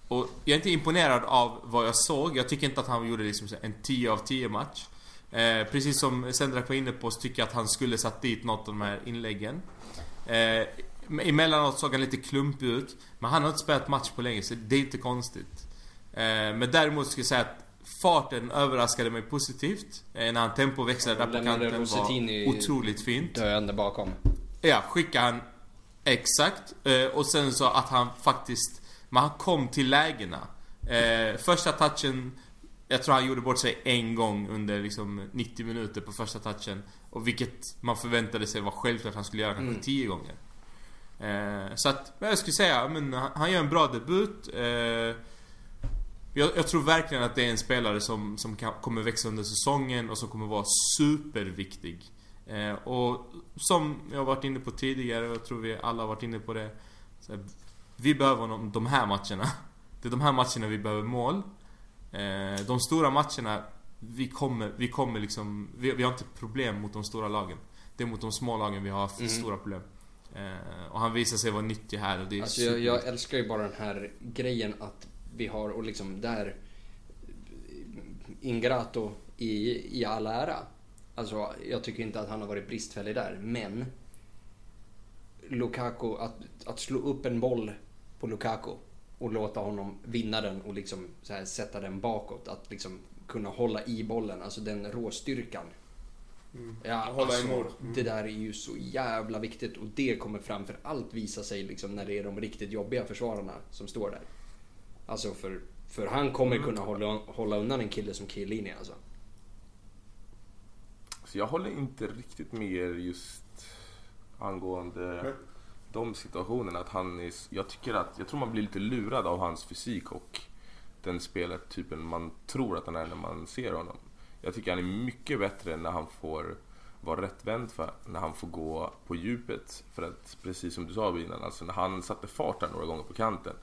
C: och jag är inte imponerad av vad jag såg. Jag tycker inte att han gjorde liksom en 10 av 10 match. Eh, precis som Sendrak var inne på så tycker jag att han skulle satt dit något av de här inläggen. Eh, emellanåt såg han lite klumpig ut. Men han har inte spelat match på länge så det är inte konstigt. Eh, men däremot skulle jag säga att farten överraskade mig positivt. Eh, när han tempoväxlade där på kanten var otroligt fint.
A: Döende bakom.
C: Ja, skickade han exakt. Eh, och sen så att han faktiskt, men han kom till lägena. Eh, första touchen, jag tror han gjorde bort sig en gång under liksom 90 minuter på första touchen. Och vilket man förväntade sig var självklart att han skulle göra kanske
A: Mm.
C: 10 gånger. Eh, så att, jag skulle säga, men han, han gör en bra debut. Eh, jag, jag tror verkligen att det är en spelare som, som kan, kommer växa under säsongen och som kommer vara superviktig. Eh, och som jag har varit inne på tidigare, och jag tror vi alla har varit inne på det. Här, vi behöver de här matcherna. *laughs* Det är de här matcherna vi behöver mål. Eh, de stora matcherna, vi kommer, vi kommer liksom, vi, vi har inte problem mot de stora lagen. Det är mot de små lagen vi har haft
A: Mm.
C: stora problem. Eh, och han visar sig vara nyttig här och det är
A: Alltså jag, jag älskar ju bara den här grejen att vi har och liksom där Ingrato i, i all ära. Alltså jag tycker inte att han har varit bristfällig där, men Lukaku, att, att slå upp en boll på Lukaku och låta honom vinna den och liksom så här, sätta den bakåt. Att liksom kunna hålla i bollen, alltså den råstyrkan. Ja,
C: Hålla
A: alltså.
C: Mm.
A: Det där är ju så jävla viktigt och det kommer framför allt visa sig liksom när det är de riktigt jobbiga försvararna som står där. Alltså för, för han kommer
C: Mm.
A: kunna hålla, hålla undan en kille som Chiellini alltså.
B: Så jag håller inte riktigt med er just angående
C: Men-
B: de situationerna. Att han är, jag tycker att, jag tror man blir lite lurad av hans fysik och den spelartypen man tror att han är när man ser honom. Jag tycker han är mycket bättre när han får vara rättvänd för när han får gå på djupet. För att precis som du sa innan, alltså när han satte fart där några gånger på kanten.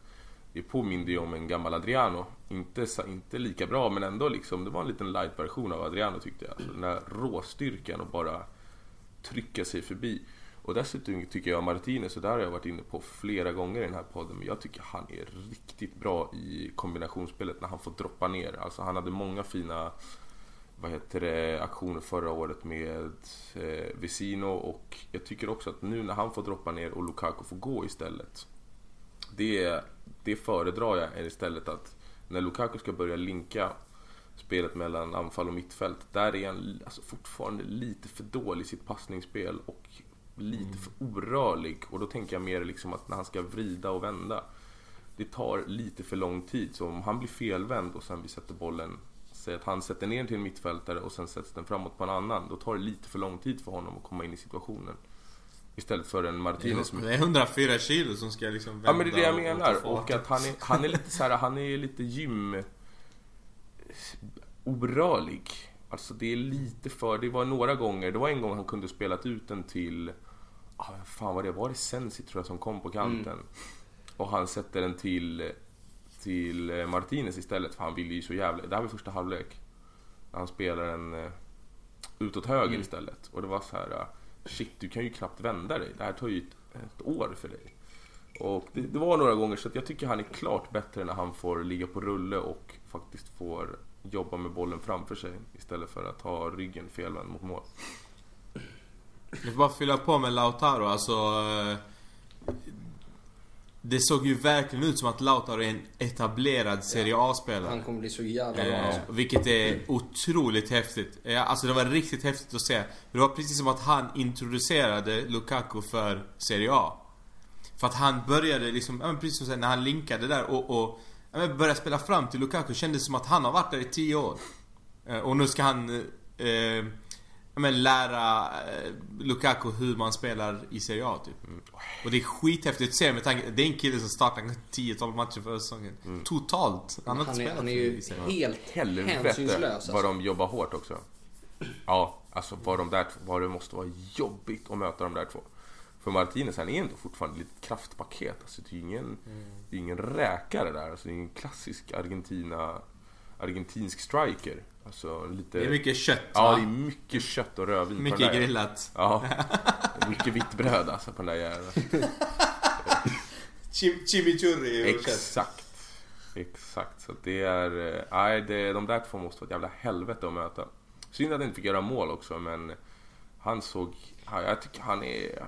B: Det påminner ju om en gammal Adriano. Inte, inte lika bra men ändå liksom, det var en liten light-version av Adriano tyckte jag. Alltså, den här råstyrkan och bara trycka sig förbi. Och dessutom tycker jag Martinez, och där har jag varit inne på flera gånger i den här podden, men jag tycker han är riktigt bra i kombinationsspelet när han får droppa ner. Alltså han hade många fina vad heter det, aktioner förra året med eh, Vesino och jag tycker också att nu när han får droppa ner och Lukaku får gå istället. Det, det föredrar jag istället att när Lukaku ska börja linka spelet mellan anfall och mittfält. Där är han alltså fortfarande lite för dålig i sitt passningsspel och lite för orörlig. Och då tänker jag mer liksom att när han ska vrida och vända. Det tar lite för lång tid. Så om han blir felvänd och sen vi sätter bollen Säg att han sätter ner den till en mittfältare och sen sätts den framåt på en annan. Då tar det lite för lång tid för honom att komma in i situationen. Istället för en Martinez
C: Det är 104 kilo som ska liksom vända
B: Ja men det är det jag menar. Och att han är, han är lite så här, han är lite gym... Orörlig. Alltså det är lite för, det var några gånger, det var en gång han kunde spelat ut den till... Ah, fan var det? Var det Sensi tror jag som kom på kanten? Och han sätter den till, till eh, Martinez istället för han ville ju så jävla... Det här var första halvlek. Han spelar en eh, utåt höger istället. Och det var så här... Shit, du kan ju knappt vända dig. Det här tar ju ett, ett år för dig. Och det, det var några gånger så att jag tycker han är klart bättre när han får ligga på rulle och faktiskt får jobba med bollen framför sig istället för att ha ryggen felvänd mot mål.
C: Jag får bara fylla på med Lautaro, alltså... Eh, eh, Det såg ju verkligen ut som att Lautaro är en etablerad Serie A-spelare.
A: Han kommer bli så jävla bra
C: Eh, vilket är otroligt häftigt. Eh, alltså det var riktigt häftigt att se. Det var precis som att han introducerade Lukaku för Serie A. För att han började liksom, ja, precis som när han linkade där och, och ja, började spela fram till Lukaku. Kändes som att han har varit där i 10 år. Eh, och nu ska han eh, ja, men lära eh, Lukaku hur man spelar i Serie A typ. Och det är skithäftigt att se med tanke det är en kille som startade 10-12 matcher förra säsongen. Totalt. Han har inte
A: Han är,
C: spelat
A: han är
C: för-
A: ju helt
B: Helvete
A: hänsynslös
B: vad
A: alltså.
B: de jobbar hårt också. Ja, alltså vad de där vad det måste vara jobbigt att möta de där två. För Martinez han är ändå fortfarande lite kraftpaket. Alltså det är ju ingen, det är ingen räkare där. Alltså det är en klassisk Argentina, argentinsk striker. Alltså lite...
C: Det är mycket kött
B: Ja,
C: va?
B: det är mycket kött och rödvin på
C: Mycket
B: där.
C: grillat.
B: Ja, mycket vitt bröd alltså på den där jäveln. *laughs*
C: Chim chimichurri och.
B: Exakt. Exakt. Så det är... eh, Nej, det, de där två måste vara ett jävla helvete att möta. Synd att han inte fick göra mål också, men han såg... ja, Jag tycker han är...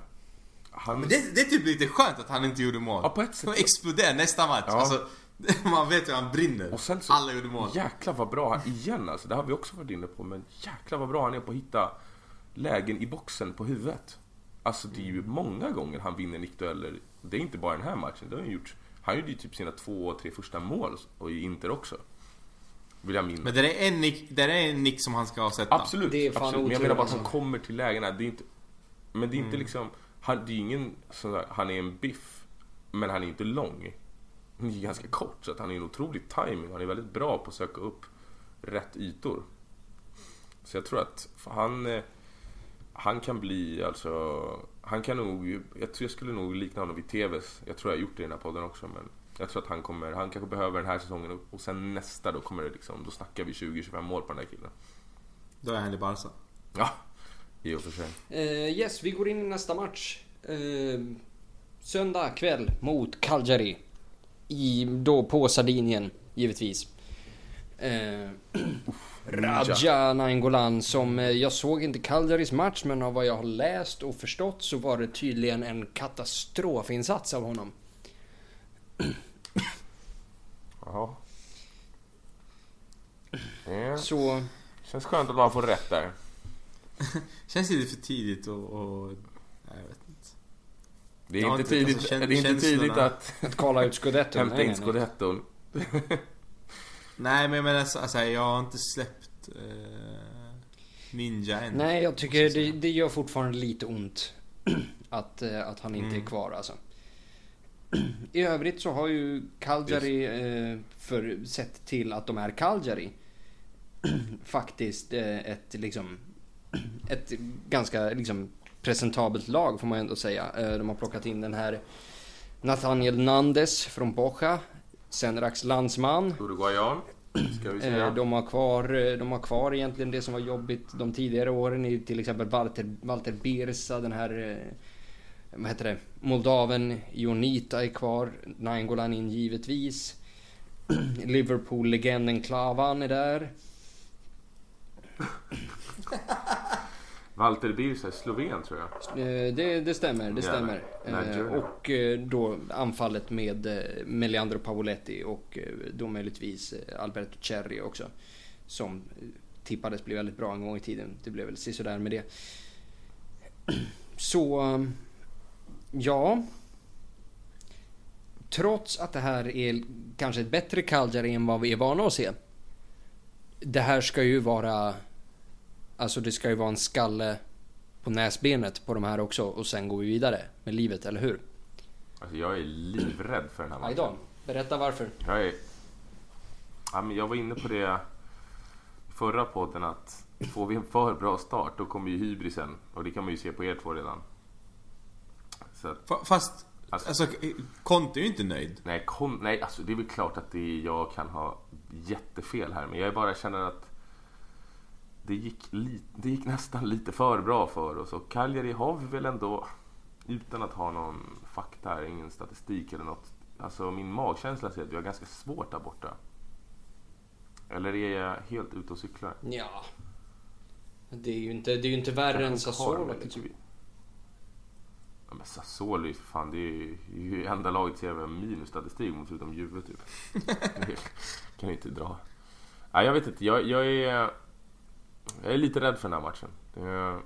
B: Han...
C: Men det, det är typ lite skönt att han inte gjorde mål.
B: Ja, på ett sätt.
C: Han exploderar nästa match.
B: Ja.
C: Alltså, *laughs* man vet ju att han brinner.
B: Och sen så,
C: Alla gjorde mål.
B: Jäklar vad bra han... Igen alltså, det har vi också varit inne på, men jäklar vad bra han är på att hitta lägen i boxen på huvudet. Alltså det är ju många gånger han vinner nickdueller. Det är inte bara den här matchen, det har han gjort. Han gjorde ju typ sina två, tre första mål och i Inter också. Vill jag minnas.
C: Men det är en nick, det är en nick som han ska sätta.
B: Absolut,
A: Det är fan
B: absolut. Men jag menar bara att han kommer till lägena. Det är inte, men det är
C: Mm.
B: inte liksom... Han, det är ingen sån där, Han är en biff, men han är inte lång. *laughs* Är ganska kort, så att han är en otrolig timing. Han är väldigt bra på att söka upp rätt ytor. Så jag tror att han... eh, Han kan bli alltså... Han kan nog... Jag tror jag skulle nog likna honom vid TVs. Jag tror jag har gjort det i den här podden också, men... Jag tror att han kommer... Han kanske behöver den här säsongen och- sen nästa då kommer det liksom... Då snackar vi 20-25 mål på den här killen.
C: Då är han i Barca.
B: Ja, i och för sig.
A: Eh, yes, vi går in i nästa match. Eh, söndag kväll mot Cagliari. I, då på Sardinien, givetvis. Eh, Raja Nainggolan som eh, jag såg inte Calgarys match men av vad jag har läst och förstått så var det tydligen en katastrofinsats av honom.
B: Jaha. Det
A: Så
B: känns skönt att man får rätt där. *laughs*
C: Känns lite för tidigt och... och jag vet.
B: Det är inte
C: inte-
B: tidigt,
C: alltså,
B: det är inte tidigt att *laughs*
A: att kvala ut scudetton.
B: hämta
A: nej,
B: in scudetton. *laughs*
C: Nej men jag menar alltså, jag har inte släppt eh, Ninja än.
A: Nej, jag tycker det, det gör fortfarande lite ont *clears throat* att, eh, att han inte
C: Mm.
A: är kvar alltså. *clears throat* I övrigt så har ju Cagliari eh, för sett till att de är Cagliari *clears throat* faktiskt eh, ett liksom ett ganska liksom presentabelt lag får man ändå säga. Eh, de har plockat in den här Nathaniel Nandes från Bocha, Senraks landsman.
B: Uruguayan, ska vi säga.
A: Eh, De har, kvar, eh, de har kvar egentligen det som var jobbigt de tidigare åren i till exempel Walter, Walter Birsa, den här vad heter det, Moldaven Jonita är kvar, Nainggolan in givetvis. *clears throat* Liverpool-legenden Klavan är där. *laughs*
B: Walter Birsa är sloven tror jag.
A: Eh, Det, det stämmer, det
B: Ja,
A: stämmer. Eh, Och eh, då anfallet med Meliandro Pavoletti och då möjligtvis Alberto Cerri också. Som tippades bli väldigt bra en gång i tiden. Det blev väl sådär med det. Så, ja. Trots att det här är kanske ett bättre Cagliari än vad vi är vana att se. Det här ska ju vara... Alltså det ska ju vara en skalle på näsbenet på de här också och sen går vi vidare med livet, eller hur?
B: Alltså jag är livrädd för den här matchen.
A: Ajdon, berätta varför.
B: Jag är... Ja, men jag var inne på det i förra podden att får vi en för bra start då kommer ju hybrisen. Och det kan man ju se på er två redan. Så att,
C: Fa- Fast,
B: Alltså-
C: alltså, Conte är ju inte nöjd.
B: nej, kom, nej, alltså det är väl klart att det jag kan ha jättefel här. Men jag bara känner att det gick, det gick nästan lite för bra för oss. Och Cagliari har vi väl ändå, utan att ha någon fakta här, ingen statistik eller något. Alltså min magkänsla säger att vi har ganska svårt där borta. Eller är jag helt ute och cyklar?
A: Ja. Det är ju inte, det är ju inte värre än Sassuolo liksom.
B: vi- Ja, men Sassuolo är för fan, det är ju, det är ju enda laget som har minusstatistik mot förutom Juve typ. *laughs* Kan ju inte dra. Nej, jag vet inte, jag, jag är... Jag är lite rädd för den här matchen. Det,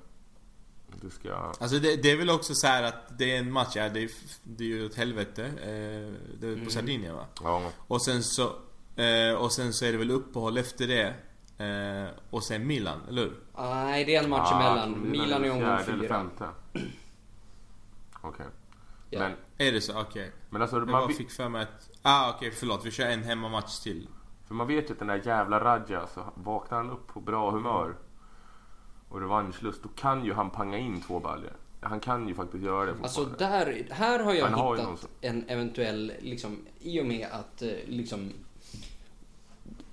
B: det ska...
C: Alltså det, det är väl också så här att det är en match, ja, det, är, det är ju åt helvete. Eh, det är
A: Mm.
C: på Sardinien va?
B: Ja,
C: Och sen så, eh, och sen så är det väl uppehåll efter det. Eh, och sen Milan, eller hur?
A: Nej, det är en match
B: Ah,
A: emellan. Milan är omgång
B: fjärde eller
A: fyra.
B: femte. Okej.
A: Ja.
B: Men,
C: Är det så? Okej.
B: men alltså,
C: Jag
B: man,
C: bara fick för mig att... Ah okej, förlåt. Vi kör en hemmamatch till.
B: För man vet ju att den där jävla Radja, så vaknar han upp på bra humör och revanschlust, då kan ju han panga in två baljor. Han kan ju faktiskt göra det
A: Alltså där, här har jag
B: Han har
A: hittat
B: som-
A: en eventuell, liksom, i och med att eh, liksom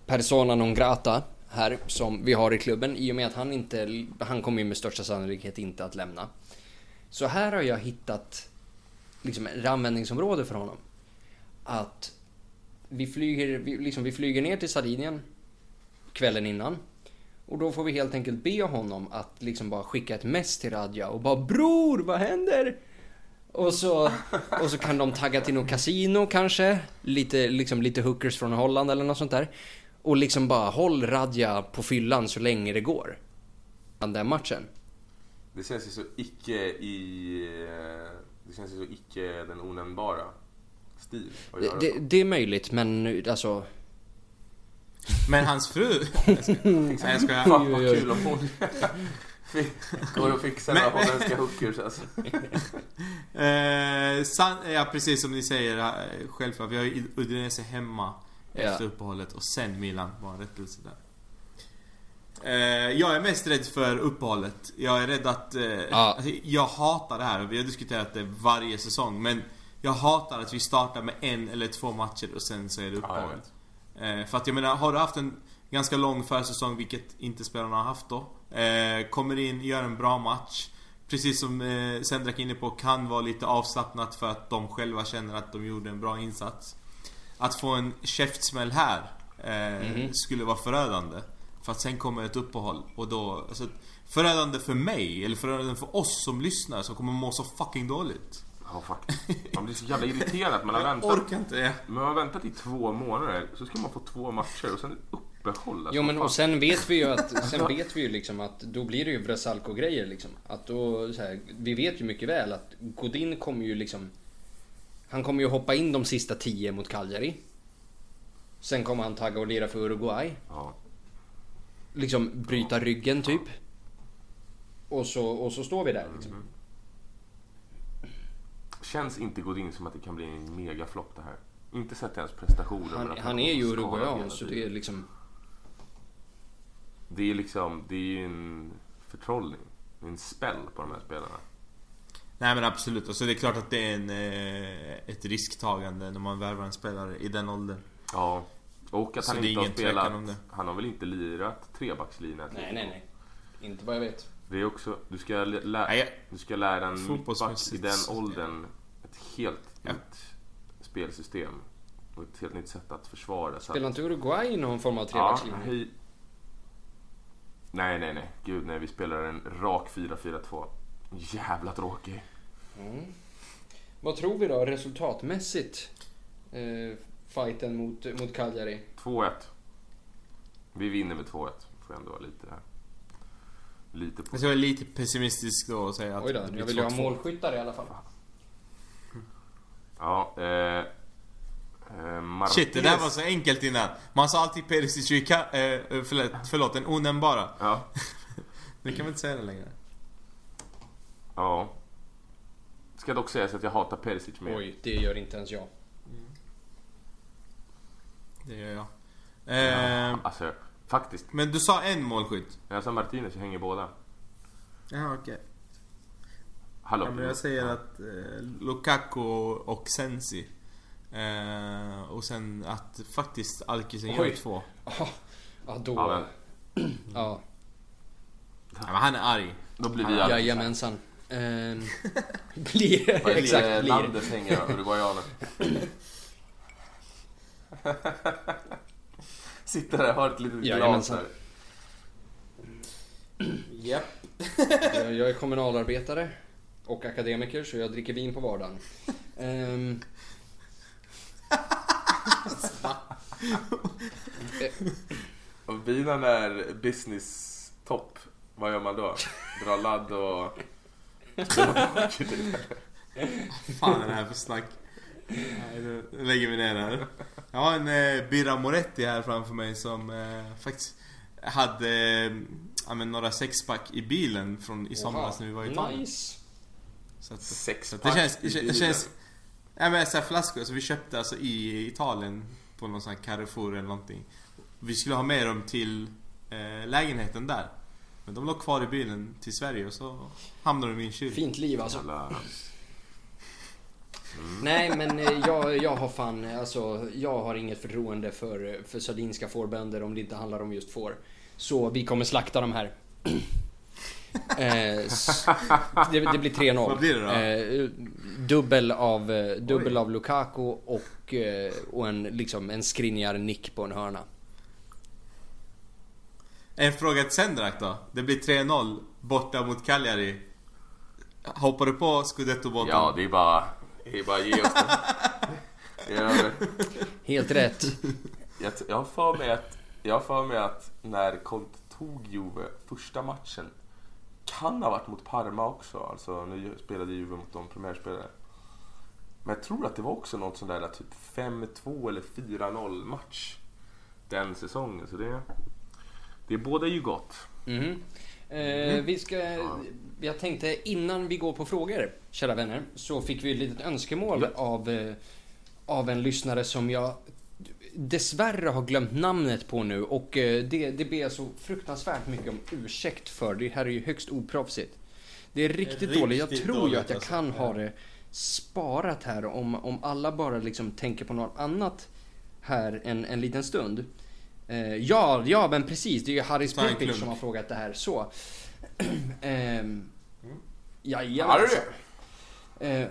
A: Persona non grata här som vi har i klubben i och med att han inte, han kommer ju med största sannolikhet inte att lämna. Så här har jag hittat liksom ett användningsområde för honom. Att vi flyger, vi, liksom, vi flyger ner till Sardinien kvällen innan. Och då får vi helt enkelt be honom att liksom bara skicka ett mess till Radja och bara Bror, vad händer? Och så, och så kan de tagga till något kasino kanske. Lite, liksom lite hookers från Holland eller något sånt där. Och liksom bara håll Radja på fyllan så länge det går. Den där matchen.
B: Det känns ju så icke i... Eh, det känns ju så icke den onämnbara stil att
A: Det,
B: göra
A: det, det är möjligt men alltså...
C: Men hans fru... jag ska, jag skojar. *laughs*
B: Fan vad kul om hon *laughs* går och fixar
C: Men-
B: några holländska hookers alltså. *laughs*
C: Eh, san, ja precis som ni säger eh, självklart. Vi har ju Udinese hemma
A: Ja.
C: efter uppehållet och sen Milan. Bara en rättelse där. Eh, jag är mest rädd för uppehållet. Jag är rädd att... Eh,
A: Ja.
C: alltså, jag hatar det här. Vi har diskuterat det varje säsong. Men jag hatar att vi startar med en eller två matcher och sen så är det
B: Ja,
C: uppehåll.
B: vet.
C: Eh, för att jag menar, har du haft en ganska lång försäsong, vilket inte spelarna har haft då. Eh, kommer in, gör en bra match. Precis som eh, Sendrak är inne på, kan vara lite avslappnat för att de själva känner att de gjorde en bra insats. Att få en käftsmäll här eh,
A: Mhm.
C: skulle vara förödande. För att sen kommer ett uppehåll och då... Alltså, förödande för mig, eller förödande för oss som lyssnar som kommer må så fucking dåligt.
B: Ja, faktiskt. Man blir så jävla irriterad att man har väntat.
C: orkar inte.
B: Men man har väntat i två månader, så ska man få två matcher och sen uppehåll.
A: Jo men och sen vet vi ju att, sen vet vi ju liksom att då blir det ju Brasalco grejer liksom. Att då, så här, vi vet ju mycket väl att Godin kommer ju liksom Han kommer ju hoppa in de sista tio mot Cagliari. Sen kommer han tagga och lira för Uruguay.
B: Ja.
A: Liksom bryta ryggen typ. Och så, och så står vi där liksom.
B: Känns inte Godin som att det kan bli en megaflopp det här? Inte sett hans prestationer.
A: Han,
B: att
A: han är ju uruguayan så det är liksom
B: Det är liksom, det är ju en förtrollning. En spell på de här spelarna.
C: Nej men absolut, alltså det är klart att det är en, eh, ett risktagande när man värvar en spelare i den åldern.
B: Ja. Och att
C: Så
B: han inte har spelat, han har väl inte lirat trebackslinjen?
A: Nej nej nej. Inte vad jag vet.
B: Det är också, du ska, lä, lä,
C: Nej, jag-
B: du ska lära en mittback i den åldern ett helt
C: Ja.
B: nytt spelsystem. Och ett helt nytt sätt att försvara. Så
A: Spelar inte Uruguay i någon form av
B: ja,
A: trebackslinje?
B: hej. Nej, nej, nej. Gud nej. Vi spelar en rak 4-4-2. Jävla tråkig.
A: Mm. Vad tror vi då resultatmässigt? Eh, fighten mot, mot Cagliari.
B: 2-1. Vi vinner med 2-1. Får jag ändå lite här. Lite på.
C: Jag vara lite pessimistisk då och säga att
A: Oj då, jag vill ju ha
C: 2-2.
A: målskyttar i alla fall.
B: Ja, eh... eh Martinez.
C: Shit, det där var så enkelt innan. Man sa alltid Perisic i ka- eh, förlåt, förlåt, den onämnbara.
B: Ja. *laughs*
C: Nu kan man inte säga det längre.
B: Ja. Ska dock sägas att jag hatar Perisic mer.
A: Oj, det gör inte ens jag.
C: Det gör jag. Eh,
B: Alltså, faktiskt.
C: men du sa en målskytt?
B: Jag sa Martinez, jag hänger båda.
C: Ja, okej.
B: Hallå.
C: Ja, men jag säger att eh, Lukaku och Sensi. Eh, och sen att faktiskt Alkisen gör två.
A: Ja, ja då...
B: Ja, *clears throat*
A: Ja,
B: men,
C: Ja, men han är arg.
B: då blir vi
C: Ja,
B: alla...
A: jajamensan. Ehm, *laughs* blir,
B: Vad
A: exakt,
B: det
A: blir.
B: Landes hänger då? *laughs* *laughs* Sitter där och har ett litet glas
A: Jajamensan.
B: där.
C: Japp. *laughs*
A: Jag, jag är kommunalarbetare och akademiker så jag dricker vin på vardagen. Ehm, *laughs*
B: Om bilen är business topp, vad gör man då? Dra ladd och... *laughs*
C: fan är det här för snack? Nej, nu lägger vi ner det här. Jag har en eh, Birra Moretti här framför mig som eh, faktiskt hade eh, men några sexpack i bilen från i somras när vi var i Italien.
A: Nice.
C: Så att, så att det känns, det känns, det känns Ja men såhär flaskor, så vi köpte alltså i Italien på någon sån här Carrefour eller någonting. Vi skulle ha med dem till eh, lägenheten där. Men de låg kvar i bilen till Sverige och så hamnade de i en kyl.
A: Fint liv alltså.
B: Jävla...
A: Nej men eh, jag, jag har fan, eh, alltså jag har inget förtroende för, för sardinska fårbönder om det inte handlar om just får. Så vi kommer slakta de här. *clears throat* Eh, det, det blir 3-0.
C: Vad blir det då?
A: Eh, dubbel av, eh, dubbel av Lukaku och, eh, och en, liksom, en skriniar nick på en hörna.
C: En fråga till Sendrak då. Det blir 3-0 borta mot Cagliari. Hoppar du på scudetto-båten?
B: Ja, det är bara... Det är bara ge oss det. *laughs* Över.
A: Helt rätt.
B: Jag, jag har för mig att, jag för mig att när Conte tog Juve första matchen kan ha varit mot Parma också, alltså Ju- spelade Juve mot de premiärspelare. Men jag tror att det var också något sånt där typ 5-2 eller 4-0 match den säsongen. Så det, det båda ju gott.
A: Mhm. Eh, vi ska, jag tänkte innan vi går på frågor, kära vänner, så fick vi ett litet önskemål av, eh, av en lyssnare som jag dessvärre har glömt namnet på nu och eh, det, det ber jag så fruktansvärt mycket om ursäkt för. Det här är ju högst oproffsigt. Det är riktigt,
C: Riktigt
A: dåligt. Jag tror ju
C: dåligt,
A: att jag
C: alltså.
A: kan ha det sparat här om, om alla bara liksom tänker på något annat här en, en liten stund. Eh, ja, ja men precis. Det är ju Harris
C: klunk.
A: som har frågat det här. Så. *clears throat* ehm,
B: Harry!
A: Jajamensan. Eh,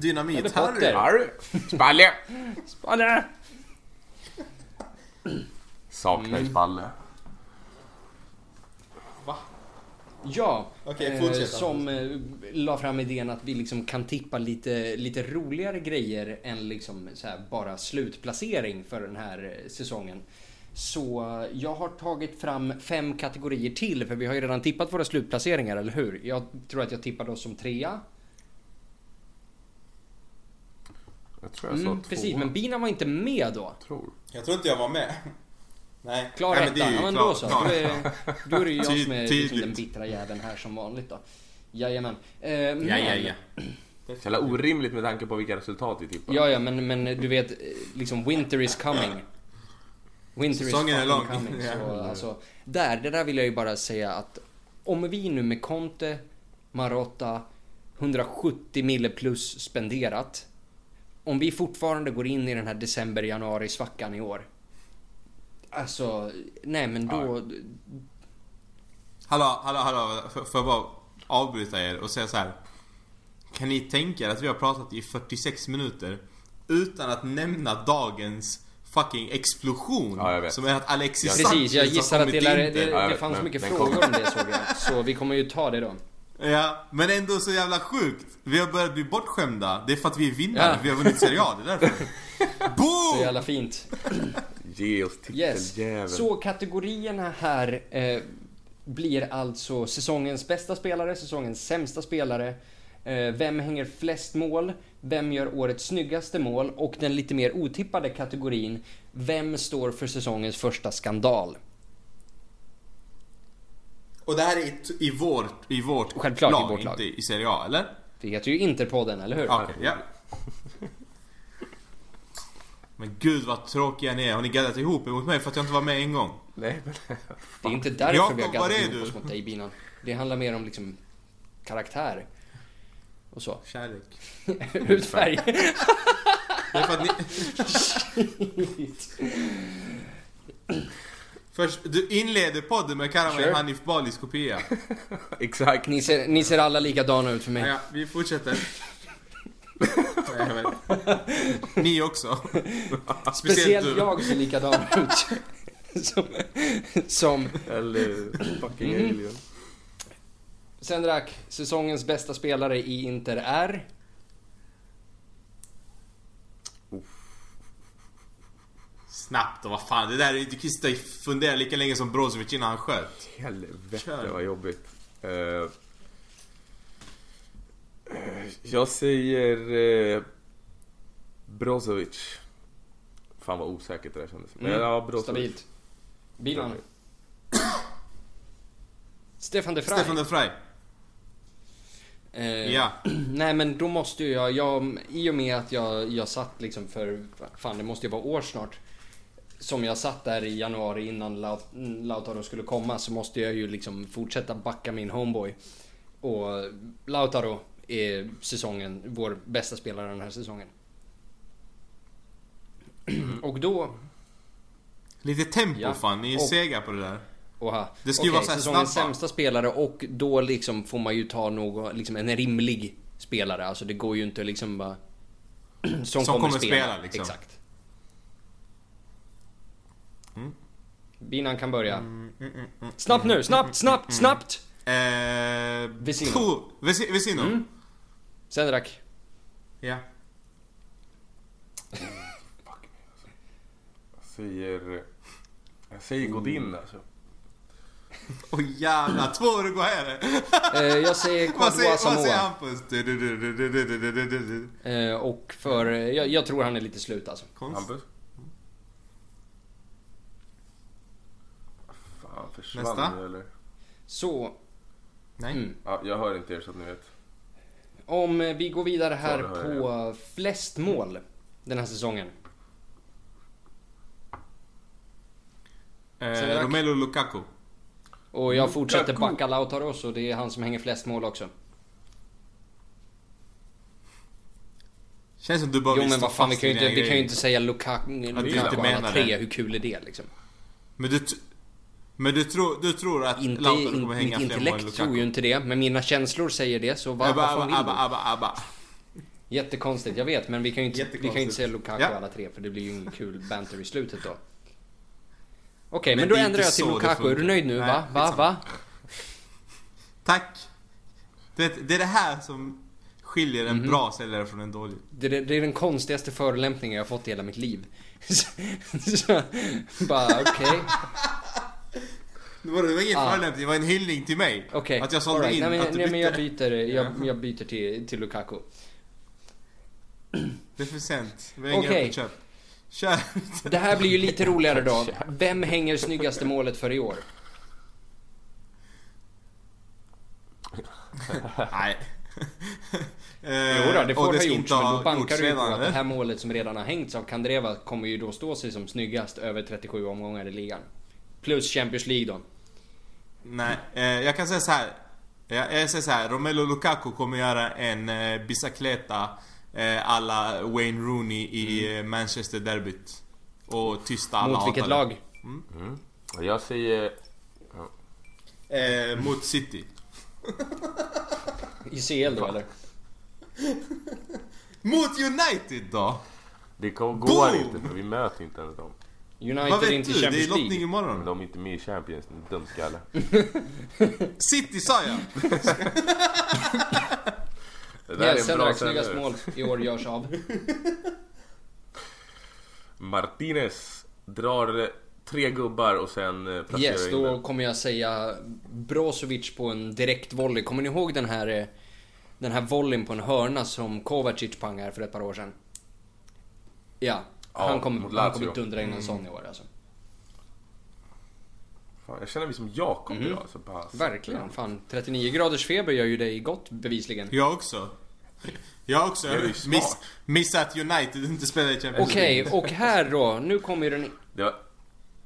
C: Dynamit,
A: Eller Potter.
C: Harry!
B: Spalle!
A: Spanne!
B: Saknar ju Spalle.
C: Va?
A: Ja,
C: Okej,
A: eh,
C: fortsätt,
A: som eh, la fram idén att vi liksom kan tippa lite, lite roligare grejer än liksom så här bara slutplacering för den här eh, säsongen. Så jag har tagit fram fem kategorier till, för vi har ju redan tippat våra slutplaceringar, eller hur? Jag tror att jag tippade oss som trea.
B: Jag tror jag sa
A: Mm,
B: två.
A: precis, men Bina var inte med då.
B: Tror.
C: Jag tror inte jag var med. Nej.
A: Klar
C: Nej, men det
A: etta,
C: är ju
A: ja men då så. Då är, då är det ju jag som är liksom den bittra jäveln här som vanligt då. Jajamän. Eh,
C: Ja,
A: men-
C: ja, ja.
B: Så jävla orimligt med tanke på vilka resultat vi tippar.
A: Ja, ja, men, men du vet, eh, liksom winter is coming. Winter
C: Säsongen
A: is fucking coming. Så, *laughs*
C: Ja.
A: alltså, där, det där vill jag ju bara säga att om vi nu med Conte, Marotta, 170 mille plus spenderat. Om vi fortfarande går in i den här december-januari svackan i år. Alltså, nej men då...
C: Hallå, hallå, hallå. Får får jag bara avbryta er och säga så här. Kan ni tänka er att vi har pratat i 46 minuter utan att nämna dagens fucking explosion?
B: Ja.
C: Som är att Alexis
A: Precis,
C: Sanchez
A: jag gissar att det, lär,
C: in.
A: det,
B: Ja,
A: det fanns
B: men
A: mycket frågor
B: kommer.
A: om det såg jag. Så vi kommer ju ta det då.
C: Ja, men ändå så jävla sjukt. Vi har börjat bli bortskämda. Det är för att vi är vinnare.
A: Ja.
C: Vi har vunnit Serie A, det är därför. *laughs*
A: Så
C: Boom!
A: jävla fint.
B: Ge oss
A: Yes.
B: titeljäveln.
A: Så kategorierna här eh, blir alltså säsongens bästa spelare, säsongens sämsta spelare, vem hänger flest mål, vem gör årets snyggaste mål och den lite mer otippade kategorin, vem står för säsongens första skandal?
C: Och det här är i, i vårt, i vårt
A: Självklart i
C: lag,
A: vårt lag.
C: inte i Serie A, eller?
A: Det heter ju Interpodden, eller hur?
C: Okej, ja. *laughs* Men gud vad tråkiga ni är. Har ni gaddat ihop er mot mig för att jag inte var med en gång?
B: Nej, men...
A: Det är inte därför
C: Jakob,
A: vi har gaddat ihop oss mot dig Binan. Det handlar mer om liksom karaktär. Och så.
C: Kärlek. *laughs*
A: Hudfärg. *laughs*
C: Det är för att ni... Först, du inleder podden med mig
A: Sure.
C: Hanif Balis kopia.
B: Exakt.
A: Ni ser, ni ser alla likadana ut för mig.
C: Ja, vi fortsätter. Ni också.
A: Speciellt
C: du.
A: jag ser likadan ut. som, som
B: Eller fucking
A: Mm. Sendrak, säsongens bästa spelare i Inter är...
C: Snabbt och vad fan. Det där är du kan sitta och fundera lika länge som Brozovic innan han sköt.
B: Helvete
C: Kör.
B: vad jobbigt. Eh, jag säger uh, Brozovic. Fan vad osäkert det där kändes. Men
A: Mm,
B: ja, Brozovic.
A: Stabilt. Bilan. Stefan de Vrij.
C: Stefan de Vrij.
A: Eh,
C: Ja. *clears throat*
A: Nej men då måste ju jag, jag, i och med att jag, jag satt liksom för, fan det måste ju vara år snart. Som jag satt där i januari innan Lau- Lautaro skulle komma så måste jag ju liksom fortsätta backa min homeboy. Och Lautaro är säsongen, vår bästa spelare den här säsongen. *clears throat* Och då,
C: Lite tempo
A: Ja.
C: fan. Ni är
A: Och-
C: sega på det där.
A: Oha.
C: Det ska ju
A: Okej,
C: vara
A: säsongens
C: snabba.
A: sämsta spelare och då liksom får man ju ta någon, liksom en rimlig spelare. Alltså det går ju inte liksom bara... *clears throat* Som,
C: kommer spela, liksom.
A: Exakt.
C: Mm.
A: Binan kan börja.
C: Mm, mm, mm,
A: Snabbt nu, snabbt, snabbt, snabbt!
C: Eh, Veci- Vecino.
A: Mm. Sendrak.
C: Ja. *laughs*
B: Jag säger... Jag säger Godin alltså.
C: Åh oh, jävlar, två uruguayare!
A: eh, jag säger *laughs*
C: Kodwa
A: Samoa.
C: Vad säger Hampus? Du, du, du,
A: eh, och för... Eh, jag, jag, tror han är lite slut alltså.
C: Konst.
B: Hampus? Fan, försvann
C: Nästa.
B: nu eller?
A: Så.
C: Nej.
A: Mm.
B: Ja, jag hör inte er så att ni vet.
A: Om eh, vi går vidare här på jag. flest mål den här säsongen.
C: Eh, Romelu Lukaku.
A: Och jag fortsätter
B: Lukaku.
A: backa Lautaro så det är han som hänger flest mål också.
C: Känns som du bara
A: Jo men vad fan, vi kan ju inte, vi kan ju inte säga Lukaku, Lukaku
C: inte
A: alla tre, hur kul är det liksom?
C: Men du, men du, tror, du tror att
A: Inte,
C: Lautaro kommer hänga fler mål än
A: intellekt
C: Lukaku?
A: tror ju inte det, men mina känslor säger det så vad,
C: Abba,
A: vad
C: abba, abba, abba, abba.
A: Jättekonstigt, jag vet men vi kan ju inte, vi kan ju inte säga Lukaku
C: Ja.
A: alla tre för det blir ju ingen kul banter i slutet då. Okej, men,
C: Men
A: då ändrar jag till Lukaku. Är du nöjd nu?
C: Nej,
A: va? Va?
C: skitsamma.
A: Va? *laughs*
C: Tack! Det, det är det här som skiljer en bra säljare från en dålig.
A: Det, det, det är den konstigaste förolämpningen jag har fått i hela mitt liv. *laughs* så, bara okej.
C: Det var, det var ingen
A: Ah.
C: förolämpning, det var en hyllning till mig.
A: Okej.
C: Att jag sålde
A: right.
C: in,
A: nej, men,
C: att du
A: nej, men jag
C: bytte.
A: byter, jag,
C: Ja.
A: jag byter till, till Lukaku.
C: Det är för sent. Vi har inga
A: Okej.
C: öppet köp. Kör!
A: Det här blir ju lite roligare då. Vem hänger snyggaste målet för i år?
C: Nej.
A: Jo då, det
C: och
A: får ha
C: ska
A: gjorts, men
C: ha
A: då bankar du ju på att det här målet som redan har hängts av Kandreva kommer ju då stå sig som snyggast över 37 omgångar i ligan. Plus Champions League då.
C: Nej, eh, jag kan säga så här. Jag, jag säger så här, Romelu Lukaku kommer göra en eh, bicicleta eh, alla Wayne Rooney i eh, Manchester derbyt. Och tysta alla
A: Mm. Mot vilket lag?
B: Mm. Och jag säger...
C: Eh, mot City.
A: I CL då eller? *laughs*
C: Mot United då?
B: Det går
C: Boom!
B: inte för vi möter inte ens dem.
A: United
C: Vad
A: är
C: vet
A: inte
C: du?
A: i
C: Det är
A: Champions
C: lottning
A: League.
C: imorgon.
B: De är inte med i Champions, din dumskalle. *laughs*
C: City sa jag! *laughs*
B: Det där
A: Yes,
B: är en bra säljare.
A: mål i år görs av. *laughs*
B: Martinez drar tre gubbar och sen eh, placerar
A: Yes,
B: in
A: då
B: den.
A: kommer jag säga Brozovic på en direkt volley. Kommer ni ihåg den här eh, den här volleyn på en hörna som Kovacic pangade för ett par år sedan? Ja,
B: Ja,
A: han kommer han kommer dundra in en sån i år alltså.
B: Fan, jag känner mig som Jakob
A: Mm.
B: idag. Så bara,
A: Verkligen. Fan, 39 graders feber gör ju dig gott bevisligen.
C: Jag också. Jag också.
B: Ju
C: Miss,
B: smart.
C: missa att United inte spelar i Champions
A: Okej,
C: League.
A: och här då. Nu kommer ju den...
B: Det var,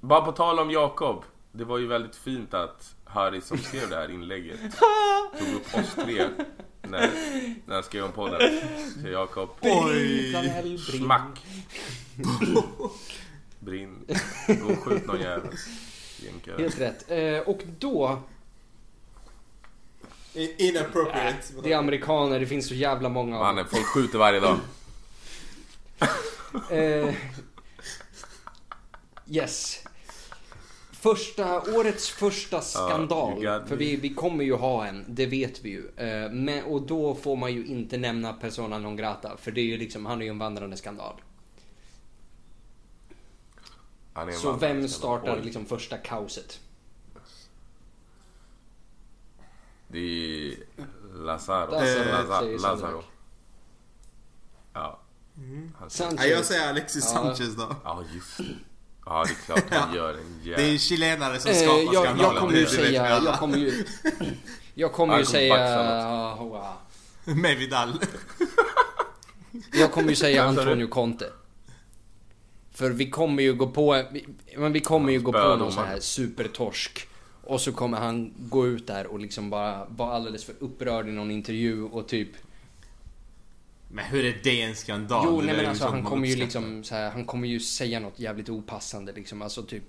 B: bara på tal om Jakob. Det var ju väldigt fint att Harry som skrev det här inlägget *laughs* tog upp oss tre när, när han skrev om podden. Så Jakob,
C: Oj!
B: Smack! Brinn. Gå och skjut någon jävel. Jänkare.
A: Helt rätt. Eh, och då,
C: Inappropriate.
A: det är amerikaner, det finns så jävla många av dem.
B: Folk skjuter varje dag. *laughs*
A: Eh, yes. Första, årets första skandal.
B: got
A: för vi, vi kommer ju ha en, det vet vi ju. Eh, men, och då får man ju inte nämna persona non grata. För det är ju liksom, han är ju en vandrande skandal.
B: Han är en
A: Så vem startar liksom första kaoset?
B: Det är Lazaro.
A: Lazaro,
B: Laza-
A: säger
B: Lazaro. Ja. Han-
A: Sanchez.
C: Nej, jag säger Alexis
A: Ja.
C: Sanchez då.
B: Ja, just det. Ja, det är klart han gör en
C: Det är en
B: jävla...
C: chilenare som
A: Eh,
C: skapar
A: jag,
C: skandalen.
A: jag kommer ju säga, jag kommer ju... Jag kommer ju säga...
B: baxa
A: wow. *laughs*
C: Med Vidal.
A: Jag kommer ju säga? Antonio Conte. För vi kommer ju gå på, vi, men vi kommer ju gå på någon sån här supertorsk. Och så kommer han gå ut där och liksom bara vara alldeles för upprörd i någon intervju och typ...
C: Men hur är det en skandal?
A: jo, nej men alltså han kommer ju liksom så här, han kommer ju säga något jävligt opassande liksom. Alltså typ...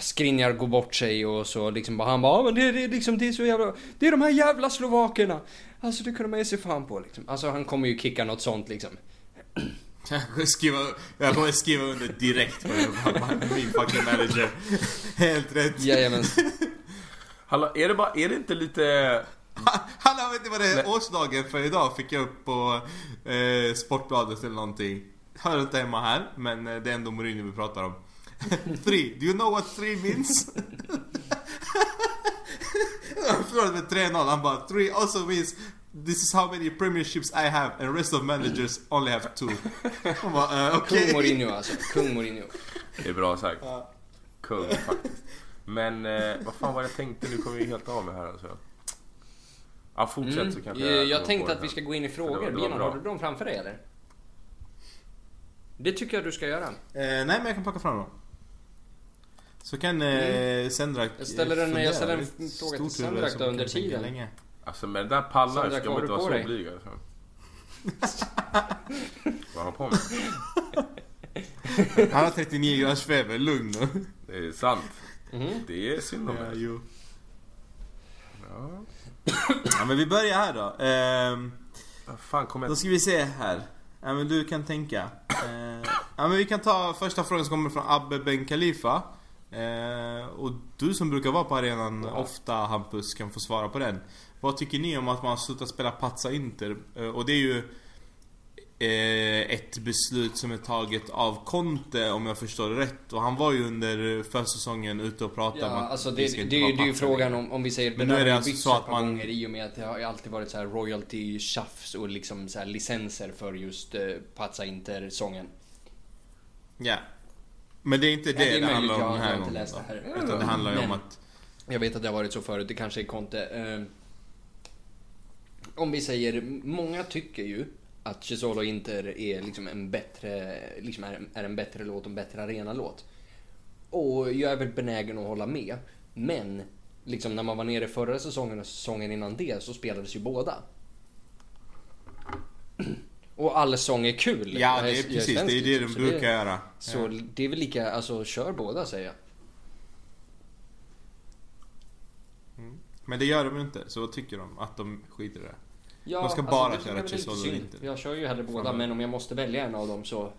A: Skriniar går bort sig och så liksom bara han bara "Ja, men det, det, är liksom, det är så jävla... Det är de här jävla slovakerna! Alltså det kunde man ge sig fan på liksom. Alltså han kommer ju kicka något sånt liksom. *clears throat*
C: Jag *laughs* kommer skriva, jag kommer skriva under direkt på det. Min fucking manager. *laughs* Helt rätt.
A: Jajamän. *laughs*
B: Hallå, är det, bara, är det inte lite...
C: Hallå, vet ni vad det är?
B: Nej.
C: Årsdagen för idag fick jag upp på eh, Sportbladet eller någonting. Hör inte hemma här, men eh, det är ändå Mourinho vi pratar om. three, do you know what three means? Han förlorade med 3-0, han bara three also means This is how many premierships I have and rest of managers only have two. Bara, eh, okej.
A: Kung Mourinho alltså. Kung Mourinho.
B: Det är bra sagt.
C: Ja.
B: Kung faktiskt. Men eh, vad fan var jag tänkte? Nu kommer vi helt av med här alltså. Ja, fortsätt
A: Mm.
B: så kanske
A: Jag, jag tänkte att vi ska gå in i
B: Det var-
A: frågor.
B: det var
A: Björn, har du dem framför dig eller? Det tycker jag du ska göra.
C: Eh, nej men jag kan plocka fram dem. Så kan eh, Sendrak
A: Jag ställer en-
C: fundera.
A: jag ställer en fråga till Sendrak då under tiden.
C: länge.
B: Alltså med den där pallan
A: Sandra,
B: ska man inte vara så
A: dig?
B: blyg alltså. Vad har han på med?
C: Han har 39 graders feber, lugn nu.
B: Det är sant.
A: Mhm.
B: Det är synd om
C: Ja, jo.
B: Ja.
C: Ja men vi börjar här då. Ehm,
B: fan
C: då
B: jag...
C: ska vi se här. Ja men du kan tänka. Ehm, ja men vi kan ta första frågan som kommer från Abbe Ben Khalifa. Eh, och du som brukar vara på arenan ofta Hampus kan få svara på den. Vad tycker ni om att man har slutat spela Pazza Inter? Eh, och det är ju eh, ett beslut som är taget av Conte om jag förstår det rätt. Och han var ju under försäsongen ute och pratade
A: Ja,
C: om att
A: alltså det, det, det, det är ju frågan om, om vi säger
C: Men nu är det alltså så att man-
A: gånger i och med att det har alltid varit så här royalty tjafs och liksom så här licenser för just eh, Pazza Inter-sången.
C: Ja. Men det är inte det
A: Ja, det är
C: det, handlar om
A: jag
C: den här gången. Utan det handlar ju om att...
A: Jag vet att det har varit så förut, det kanske är Conte. Eh, om vi säger, många tycker ju att Chisolo Inter är liksom en bättre, liksom är, är en bättre låt, en bättre arenalåt. Och jag är väl benägen att hålla med. Men, liksom när man var nere förra säsongen och säsongen innan det så spelades ju båda. *clears throat* Och all sång är kul.
C: Ja,
A: Jag
C: det är
A: jag
C: precis.
A: svensk,
C: Det är det de
A: liksom, så
C: brukar göra.
A: Så
C: Ja.
A: det är väl lika, alltså kör båda säger jag.
C: Men det gör de inte. Så vad tycker de? Att de skiter i det?
A: Ja,
C: De ska bara
A: det-
C: köra Chisolo
A: synd.
C: Inter.
A: Jag kör ju hellre båda, men om jag måste välja en av dem så,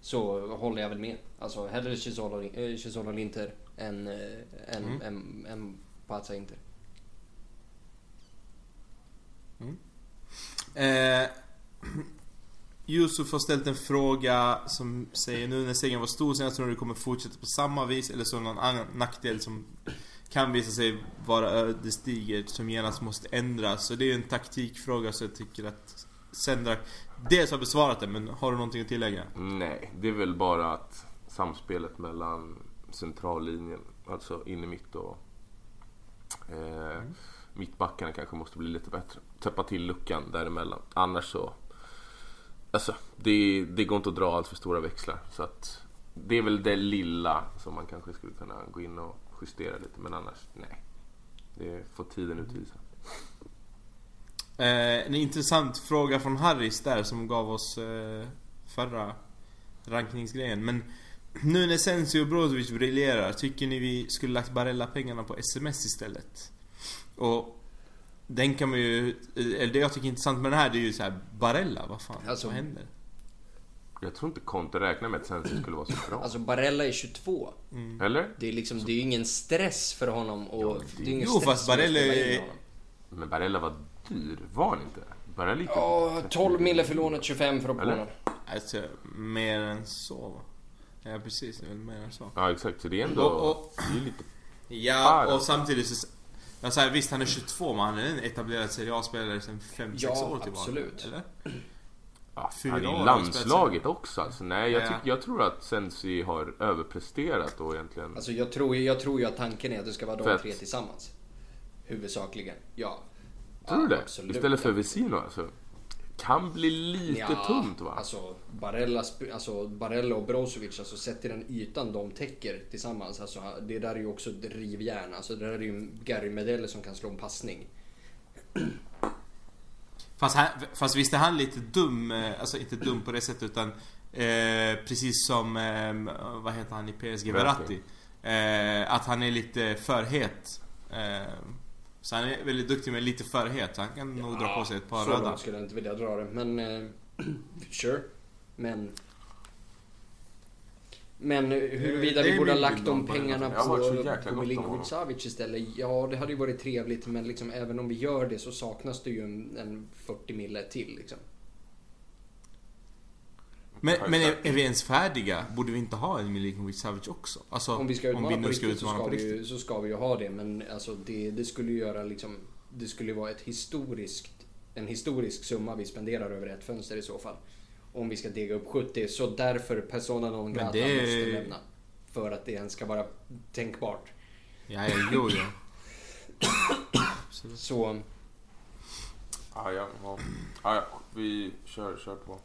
A: så håller jag väl med. Alltså hellre Chisolo, äh, Chisolo Inter än, äh, än,
C: Mm.
A: än, än Pazza Inter.
C: Eh, *clears throat* Yusuf har ställt en fråga som säger nu när segern var stor senast tror du kommer fortsätta på samma vis eller så någon annan nackdel som kan visa sig vara ödesdigert som genast måste ändras. Så det är ju en taktikfråga så jag tycker att Sendrak dels har besvarat det men har du någonting att tillägga?
B: Nej, det är väl bara att samspelet mellan centrallinjen, alltså in i mitt och eh, mittbackarna kanske måste bli lite bättre. Täppa till luckan däremellan. Annars så... Alltså, det, det går inte att dra allt för stora växlar. Så att det är väl det lilla som man kanske skulle kunna gå in och justera lite. Men annars, nej. Det får tiden utvisa.
C: Eh, en intressant fråga från Harris där som gav oss eh, förra rankningsgrejen. Men nu när Sensi och Brozovic briljerar, tycker ni vi skulle lagt Barella pengarna på SMS istället? Och den kan man ju, eller det jag tycker är intressant med det här det är ju så här Barella, vad fan,
A: Alltså-
C: vad händer?
B: Jag tror inte Conte räknar med att Sensi skulle vara så bra.
A: Alltså Barella är 22.
B: Eller?
A: Det är liksom, det är ju ingen stress för honom och... det är ingen
C: Jo, fast
A: att
C: Barella är-.
B: Men Barella var dyr, var han inte? Barella gick
A: Ja, 12 mille för lånet, 25 för
B: Eller?
A: optionen.
C: Alltså, mer än så? Ja precis, det är väl mer än så.
B: Ja exakt, så det är ändå...
C: Och- och-
B: Det är lite...
C: Ja,
B: Ah,
C: och samtidigt så... Ja, här, visst han är 22 men han är en etablerad Serie A-spelare sedan 5-6
A: Ja,
C: år tillbaka.
A: absolut.
C: Eller? *clears throat*
B: Ja,
C: Fyra
B: han är landslaget också alltså. Nej, jag,
C: Ja.
B: tyck, jag tror att Sensi har överpresterat då egentligen.
A: Alltså jag tror, jag tror ju att tanken är att det ska vara de
B: Fett.
A: tre tillsammans. Huvudsakligen. Ja.
B: tror du
A: Ja,
B: det?
A: absolut.
B: Istället för Vesino alltså. Kan bli lite
A: Ja,
B: tunt va?
A: Alltså Barella, alltså Barella och Brozovic, alltså sett till den ytan de täcker tillsammans. Alltså, det där är ju också ett rivjärn. Alltså det där är ju Gary Medel som kan slå en passning.
C: Fast, han, fast visst är han lite dum, eh, alltså inte dum på det sättet utan eh, precis som, eh, vad heter han i PSG, Verratti. Eh, att han är lite för het. Eh, så han är väldigt duktig men lite för het. Så han kan nog dra på sig ett par
A: Så
C: röda.
A: långt skulle jag inte vilja dra det. Men, eh, *clears throat* sure. Men... Men huruvida vi borde ha lagt de pengarna
B: så
A: på, på Milinkovic. Savic istället. Ja, det hade ju varit trevligt. Men liksom, även om vi gör det så saknas det ju en, en 40 mille till. Liksom.
C: Men, men är, är vi ens färdiga? Borde vi inte ha en Milinkovic Savic också? Alltså,
A: Om vi ska utmana på
C: nu
A: riktigt så
C: utmana
A: ska,
C: på
A: vi
C: riktigt.
A: ju, så ska vi ju ha det. Men alltså, det, det skulle ju göra liksom... Det skulle vara ett historiskt, en historisk summa vi spenderar över ett fönster i så fall. Om vi ska dega upp 70. Så därför Persona non grata
C: det-
A: måste lämna. För att det ens ska vara tänkbart.
C: Ja, ja, jo, jo. *coughs*
A: Så...
B: Ja, ja, ja. ja, ja. Vi kör, kör på.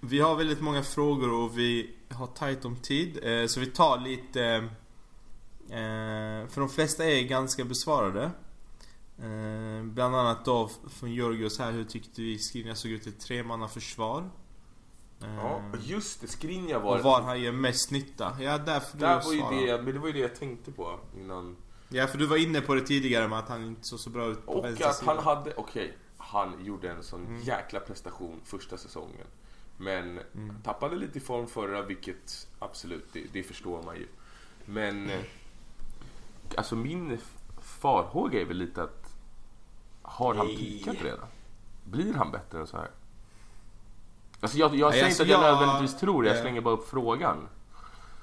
C: Vi har väldigt många frågor och vi har tajt om tid. eh, Så vi tar lite... eh, För de flesta är ganska besvarade. Eh, Bland annat då från Georgios här, hur tyckte vi Skriniar såg ut i ett tremannaförsvar? Eh,
B: Ja, just det. Skriniar var...
C: Och var han gör mest nytta. Ja, där får du
B: Där var ju det, men det var ju det jag tänkte på innan.
C: Ja, för du var inne på det tidigare med att han inte såg så bra ut på
B: Och
C: vänster
B: att
C: sida.
B: han hade, okej, han gjorde en sån
C: Mm.
B: jäkla prestation första säsongen. Men
C: Mm.
B: tappade lite i form förra, vilket absolut, det, det förstår man ju. Men eh, alltså min farhåga är väl lite att har han
C: Nej.
B: redan? Blir han bättre än så här? Alltså jag, jag säger
C: alltså
B: inte att jag
C: jag-
B: nödvändigtvis tror det, jag slänger bara upp frågan.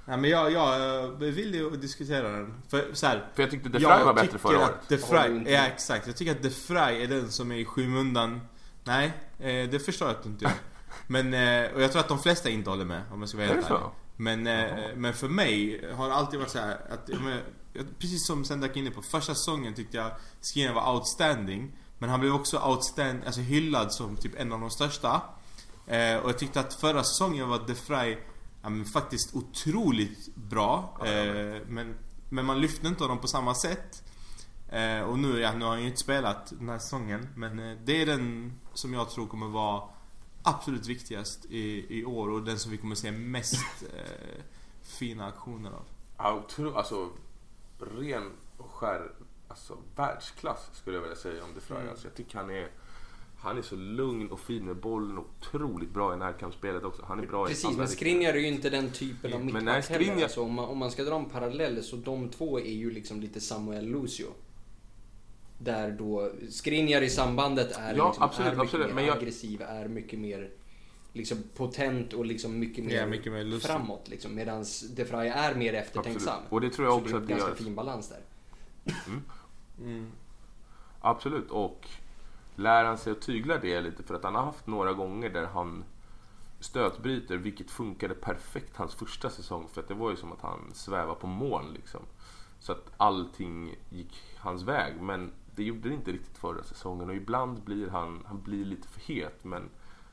C: Nej men jag, jag vill ju diskutera den. För så här,
B: För jag tyckte De Frey var bättre förra
C: att
B: året.
A: Inte?
C: ja exakt. Jag tycker att De Frey är den som är i skymundan. Nej, eh, det förstår jag inte. *laughs* Men, eh, och jag tror att de flesta inte håller med om jag ska vara helt
B: det
C: ärlig. Men, eh, men för mig har det alltid varit så här att, men, jag- precis som Sendak är inne på, första säsongen tyckte jag Skriniar var outstanding. Men han blev också outstanding, alltså hyllad som typ en av de största. Eh, och jag tyckte att förra säsongen var De Frey ja, men faktiskt otroligt bra. Eh, men, men man lyfte inte honom på samma sätt. Eh, och nu, ja, nu har han ju inte spelat den här säsongen. Men eh, det är den som jag tror kommer vara absolut viktigast i, i år och den som vi kommer se mest eh, fina aktioner av.
B: Ja, otro, alltså ren och skär, alltså världsklass skulle jag vilja säga om De Frey.
C: Mm.
B: Alltså, jag tycker han är, han är så lugn och fin med bollen och otroligt bra i närkampsspelet också. Han är bra i
A: Precis, men. Skriniar är ju inte den typen av mittback heller.
B: Skriniar-
A: Alltså, om, man, om man ska dra en parallell så de två är ju liksom lite Samuel Lucio. Där då Skriniar i sambandet är,
B: Ja,
A: liksom,
B: absolut,
A: är mycket
B: absolut,
A: mer
B: men jag-
A: aggressiv, är mycket mer liksom potent och liksom mycket mer,
C: Ja, mycket mer
A: framåt. Liksom, Medan De Frey är mer eftertänksam.
B: Absolut. Och det tror jag
A: Så
B: också
A: det är en ganska
B: gör.
A: fin balans där.
C: Mm.
B: Absolut, och lär han sig att tygla det lite? För att han har haft några gånger där han stötbryter, vilket funkade perfekt hans första säsong. För att det var ju som att han svävade på moln liksom. Så att allting gick hans väg, men det gjorde det inte riktigt förra säsongen. Och ibland blir han, han blir lite för het. Men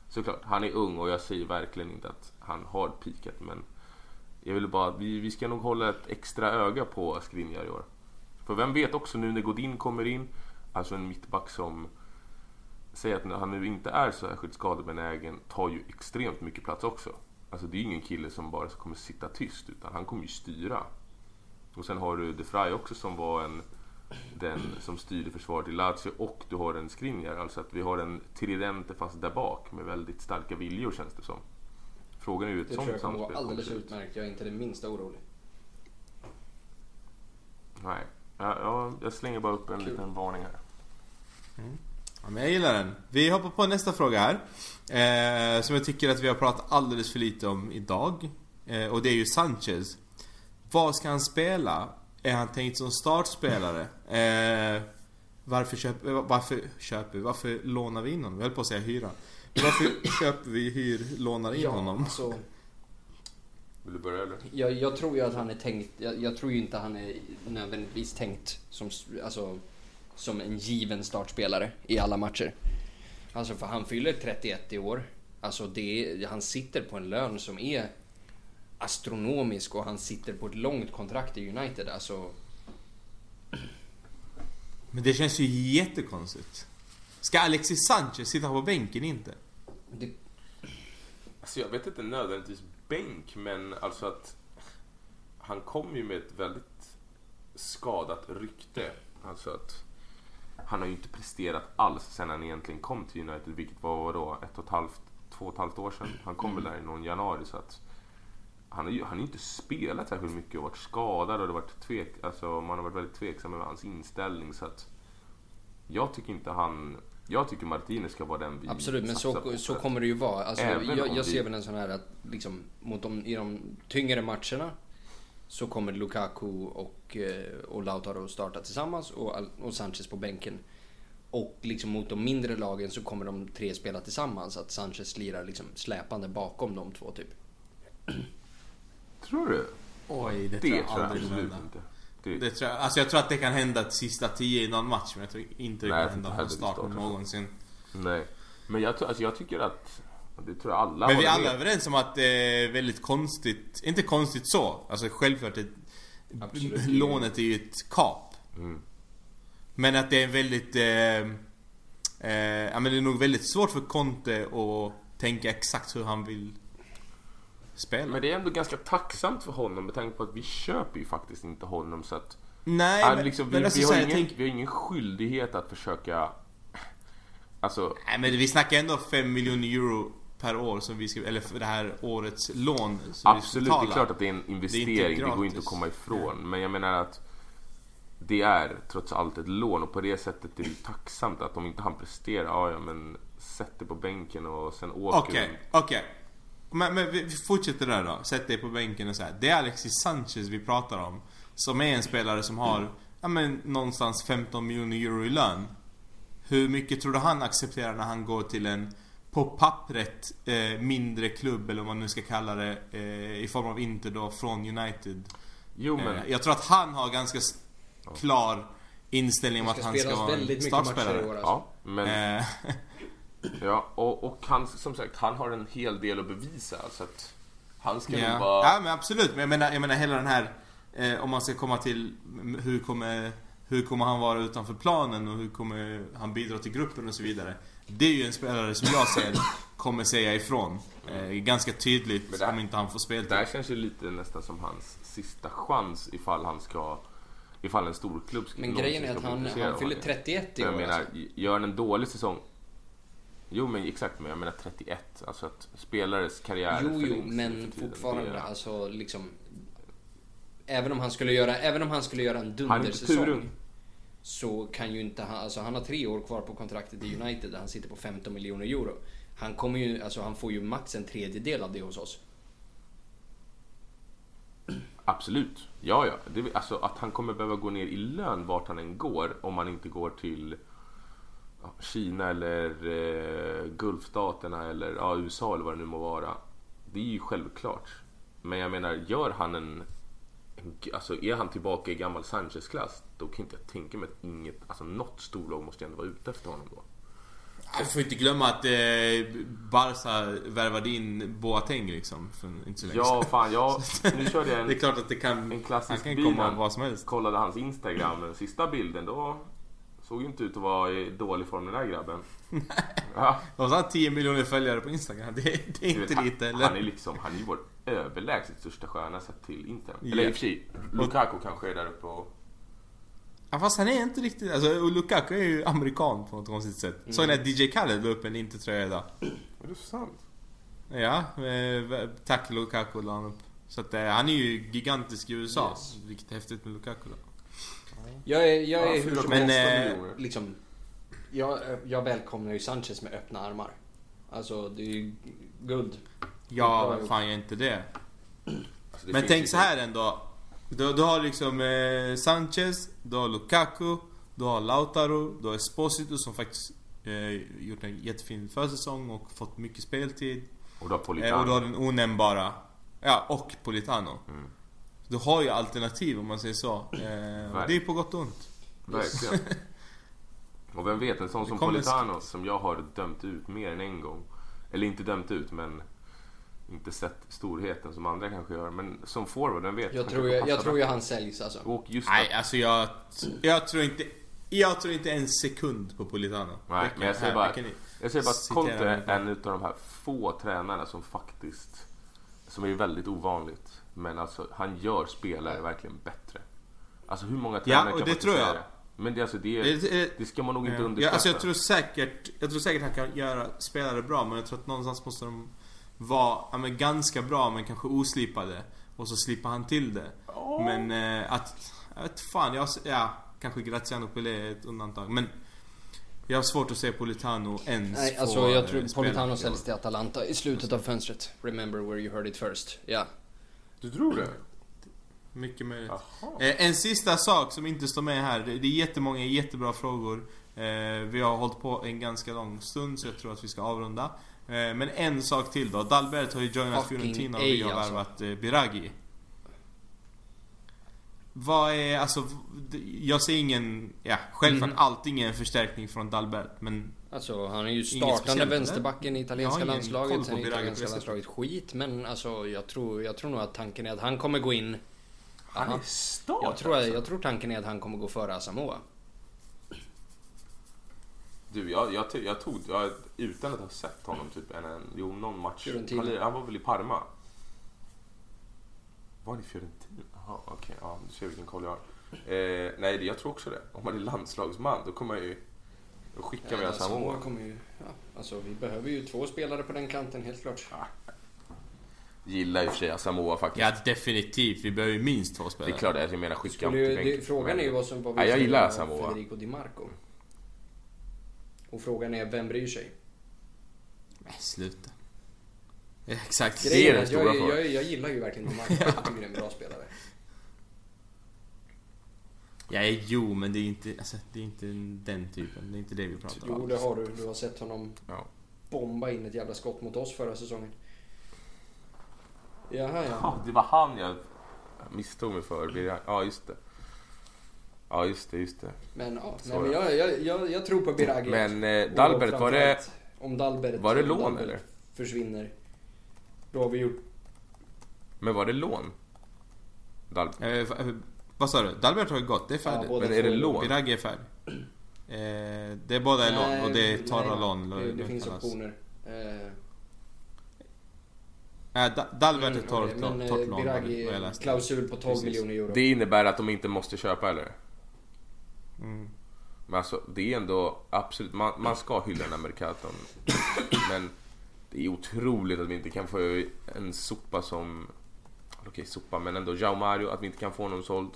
B: såklart, han är ung och jag säger verkligen inte att han har pikat. Men jag vill bara, vi, vi ska nog hålla ett extra öga på Skriniar i år. För vem vet också nu när Godin kommer in, alltså en mittback som säger att han nu inte är särskilt skadebenägen, tar ju extremt mycket plats också. Alltså det är ju ingen kille som bara kommer sitta tyst, utan han kommer ju styra. Och sen har du De Frey också som var en, den som styrde försvaret i Lazio och du har en Skriniar. Alltså att vi har en tridente fast där bak med väldigt starka viljor känns det som. Frågan är ju hur ett
A: Det tror
B: sånt
A: jag kommer
B: samspel
A: gå alldeles utmärkt. Jag är inte det minsta orolig.
B: Nej, ja, ja, jag slänger bara upp en
A: Kul.
B: liten varning här.
C: Ja, men jag gillar den. Vi hoppar på nästa fråga här. Eh, som jag tycker att vi har pratat alldeles för lite om idag. Eh, och det är ju Sanchez. Vad ska han spela? Är han tänkt som startspelare? Eh, varför köper, varför köper vi? Varför lånar vi in honom? Jag höll på att säga hyra. Varför *coughs* köper vi, hyr, lånar in honom?
A: alltså,
B: Vill du börja eller?
A: jag, jag tror ju att han är tänkt, jag, jag tror ju inte han är nödvändigtvis tänkt som, alltså, som en given startspelare i alla matcher. Alltså för han fyller 31 i år. Alltså det, han sitter på en lön som är astronomisk och han sitter på ett långt kontrakt i United. Alltså,
C: Men det känns ju jättekonstigt. Ska Alexis Sanchez sitta på bänken inte?
A: det,
B: Alltså jag vet inte nödvändigtvis bänk, men alltså att han kom ju med ett väldigt skadat rykte. Alltså att han har ju inte presterat alls sen han egentligen kom till United, vilket var då ett och ett halvt, två och ett halvt år sedan. Han kom väl där i någon januari så att han har ju han har inte spelat särskilt mycket och varit skadad och det varit tvek, alltså man har varit väldigt tveksam med hans inställning så att jag tycker inte han jag tycker Martinez ska vara den vi
A: Absolut, men så,
B: på
A: så kommer det ju vara. Alltså, jag, jag ser väl en sån här att liksom, mot de, i de tyngre matcherna så kommer Lukaku och, eh, och Lautaro starta tillsammans och, och Sanchez på bänken. Och liksom mot de mindre lagen så kommer de tre spela tillsammans. Att Sanchez lirar liksom släpande bakom de två typ.
B: Tror du?
C: Oj, det,
B: Det
C: tror jag
B: tror jag
C: aldrig kommer
B: absolut
C: hända.
B: inte. Det,
C: Det tror jag, alltså jag tror att det kan hända sista tio i någon match men jag tror inte det
B: Nej,
C: kan hända från
B: starten.
C: någonsin.
B: nej. Men jag, tror- alltså jag tycker att, det tror jag alla
C: Men vi är alla
B: med.
C: överens om att det är väldigt konstigt, inte konstigt så, alltså självklart ett,
A: Absolut.
C: lånet är ju ett kap.
B: Mm.
C: Men att det är väldigt, eh, eh, ja men det är nog väldigt svårt för Conte att tänka exakt hur han vill spela.
B: Men det är ändå ganska tacksamt för honom med tanke på att vi köper ju faktiskt inte honom så att
C: Nej
B: han,
C: men,
B: liksom, vi,
C: men alltså,
B: vi,
C: så
B: har ingen,
C: tänk,
B: vi har ingen skyldighet att försöka Alltså,
C: Nej men vi snackar ändå 5 miljoner euro per år som vi ska, eller för det här årets lån som
B: absolut,
C: vi
B: det
C: ska
B: är
C: betala.
B: klart att det är en investering, det, går inte
C: gratis.
B: att komma ifrån. Men jag menar att det är trots allt ett lån och på det sättet är det tacksamt att om inte han presterar, ja, ja men sätt dig på bänken och sen åker
C: Okej,
B: du.
C: okej. Men, men vi vi fortsätter där då. Sätt dig på bänken och så här. Det är Alexis Sanchez vi pratar om. Som är en spelare som har, ja men någonstans 15 miljoner euro i lön. Hur mycket tror du han accepterar när han går till en på pappret eh, mindre klubb eller vad man nu ska kalla det eh, i form av Inter då från United.
B: Jo men,
C: Eh, jag tror att han har ganska klar inställning om att
A: ska
C: han ska vara en
A: väldigt mycket matcher i
C: startspelare.
A: år alltså.
B: ja, men
C: Eh,
B: Ja, och, och han, som sagt, han har en hel del att bevisa. Så att han ska
C: Ja.
B: nog vara...
C: ja men absolut, men jag menar, jag menar hela den här eh, Om man ska komma till hur kommer, hur kommer han vara utanför planen och hur kommer han bidra till gruppen och så vidare Det är ju en spelare som jag ser kommer säga ifrån eh, Ganska tydligt
B: Men det här-
C: om inte han får
B: Det
C: speltid
B: här känns ju lite nästan som hans sista chans ifall han ska... Ifall en stor klubb ska
A: Men grejen är att han, han fyller
B: honom.
A: 31 i
B: Jag
A: år
B: menar,
A: alltså.
B: gör han en dålig säsong... Jo men exakt, men jag menar 31. Alltså att spelares karriär
A: Jo, jo, men fortfarande
B: Det-
A: alltså liksom... Även om han skulle göra, även om han skulle göra en
B: Han är inte
A: dundersäsong. Så kan ju inte han, alltså han har tre år kvar på kontraktet i United där han sitter på 15 miljoner euro. Han kommer ju, alltså han får ju max en tredjedel av det hos oss.
B: Absolut. Ja, ja. Det, alltså att han kommer behöva gå ner i lön vart han än går om han inte går till Kina eller eh, Gulfstaterna eller ja, USA eller vad det nu må vara. Det är ju självklart. Men jag menar, gör han en alltså är han tillbaka i gammal Sanchez-klass, då kan inte jag tänka mig att inget, alltså något storlag måste ändå vara ute efter honom då.
C: Jag får inte glömma att eh, Barca värvade in Boateng liksom för inte så länge
B: Ja, fan, ja. *laughs* Nu körde jag en...
C: Det är klart att det kan,
B: En klassisk
C: han kan komma
B: han.
C: vad som helst
B: kollade hans Instagram, den sista bilden, då såg inte ut att vara i dålig form den där grabben. Ja,
C: Och så har han 10 miljoner följare på Instagram, det, det är inte
B: vet,
C: lite
B: han,
C: eller?
B: han är liksom, han är ju vår överlägset största stjärna sett till Inter.
C: Ja.
B: Eller i och för sig, Lukaku kanske är där uppe och...
C: Ja, fast han är inte riktigt, alltså och Lukaku är ju amerikan på något konstigt sätt.
B: Mm.
C: Såg ni att DJ Khaled la upp en Inter-tröja idag?
B: Är det sant?
C: Ja, eh, tack Lukaku la han upp. Så att eh, han är ju gigantisk i USA.
A: Yes.
C: Vilket är häftigt med Lukaku då.
A: Jag är, jag är
B: Ja,
A: hur som
B: 4,8
A: helst, liksom... Jag, jag välkomnar ju Sanchez med öppna armar. Alltså, det är ju guld.
C: Ja, fan gör inte det?
B: Alltså, det
C: Men tänk så här ändå. Du, du har liksom eh, Sanchez, du har Lukaku, du har Lautaro, du har Esposito som faktiskt eh, gjort en jättefin försäsong och fått mycket speltid.
B: Och du har
C: Eh,
B: Politano.
C: och du har den onämnbara. Ja, och Politano.
B: Mm.
C: Du har ju alternativ om man säger så. Eh, det är på gott och ont.
B: Verkligen. *laughs* Och vem vet, en sån som
C: kommer
B: Politano som jag har dömt ut mer än en gång. Eller inte dömt ut, men inte sett storheten som andra kanske gör. Men som forward, vem vet?
A: Jag tror, jag, jag tror ju han säljs alltså.
B: Och just
C: Nej,
B: att,
C: alltså jag... Jag tror inte... Jag tror inte en sekund på Politano.
B: Nej,
C: kan-
B: men jag säger bara, jag säger bara att Conte är en utav de här få tränarna som faktiskt, som är väldigt ovanligt, men alltså han gör spelare verkligen bättre. Alltså hur många tränare
C: och
B: kan
C: det tror jag.
B: säga det? Men det, alltså, det,
C: Det-
B: ska man nog inte
C: Ja,
B: underskatta.
C: alltså jag tror säkert, jag tror säkert han kan göra spelare bra men jag tror att någonstans måste de vara ja, men ganska bra men kanske oslipade. Och så slipper han till det. Men eh, att, jag vet fan, jag, ja, kanske Graziano Pelé är ett undantag. Men jag har svårt att se Politano ens
A: Nej, alltså jag
C: eh,
A: tror. Politano säljs till Atalanta i slutet av fönstret. Remember where you heard it first. Ja.
B: Du tror det?
C: Mycket möjligt. Eh, en sista sak som inte står med här. Det det är jättemånga jättebra frågor. Eh, vi har hållit på en ganska lång stund så jag tror att vi ska avrunda. Eh, men en sak till då. Dalbert har ju joinat Fiorentina och vi har
A: alltså.
C: värvat eh, Biragi. Vad är, alltså, jag ser ingen, ja självklart
A: Mhm.
C: allting är en förstärkning från Dalbert men
A: Alltså han är ju startande vänsterbacken i italienska
C: koll
A: landslaget. Sen är italienska landslaget skit. Men alltså jag tror, jag tror nog att tanken är att han kommer gå in...
B: Han
A: Aha.
B: är start
A: Jag tror,
B: alltså.
A: jag tror tanken är att han kommer gå före Asamoah.
B: Du, jag, jag, jag tog, jag, utan att ha sett honom typ en, en jo, någon match. Han, han var väl i Parma? Var han i Fiorentina? Jaha, okej. ja, du ser vilken koll jag har. Eh, nej, det- jag tror också det. Om man är landslagsman, då kommer jag ju... Då skickar vi
A: Ja,
B: Asamoah.
A: Asamoah kommer ju... Ja, alltså vi behöver ju två spelare på den kanten helt klart.
B: gillar i och för sig Asamoah faktiskt.
C: Ja, definitivt. Vi behöver ju minst två
B: Det
C: spelare.
B: är klart att jag menar skicka
A: Skulle, det, frågan är ju
B: Men-
A: vad som vad vi
B: Ja, jag gillar Asamoah.
A: Federico Di Marco. Och frågan är, vem bryr sig?
C: Nej, sluta. Ja, exakt.
B: Det är
A: Grejen
B: den stora
A: jag,
B: frågan.
A: jag, jag gillar ju verkligen Di Marco. *laughs* Jag tycker det är en bra spelare.
C: Ja, jo, men det är inte, alltså, det är inte den typen. Det är inte det vi pratar om.
A: Jo, det har du. Du har sett honom
B: Ja.
A: bomba in ett jävla skott mot oss förra säsongen. Jaha, ja.
B: Ja, det var han jag misstog mig för. Ja, just det. Ja, just det, just det.
A: Men ja, nej, men jag, jag, jag, jag tror på Biragi.
B: Men eh, Dalbert, var det...
A: Om Dalbert,
B: var det lån,
A: Dalbert
B: eller?
A: försvinner. Då har vi gjort...
B: Men var det lån? Dalbert?
C: Eh, eh, vad sa du? Dalbert har ju gått, det är
A: Ja,
C: färdigt.
A: båda
B: Men är det lån?
C: Biragi är färdig. Eh, det är båda är lån och det är torra
A: nej,
C: lån.
A: Det, det finns
C: kallas.
A: optioner. Eh,
C: Eh, Da- Dalbert är
A: mm,
C: torrt lån,
A: men
C: torrt
A: eh,
C: lån vad jag
A: Biragi,
C: läste.
A: klausul på 12
C: Precis.
A: miljoner euro.
B: Det innebär att de inte måste köpa, eller?
C: Mm.
B: Men alltså, det är ändå absolut... Man, man ska hylla den här Mercaton. *coughs* Men det är otroligt att vi inte kan få en sopa som... Okej, sopa, men ändå Jao Mario, att vi inte kan få honom såld.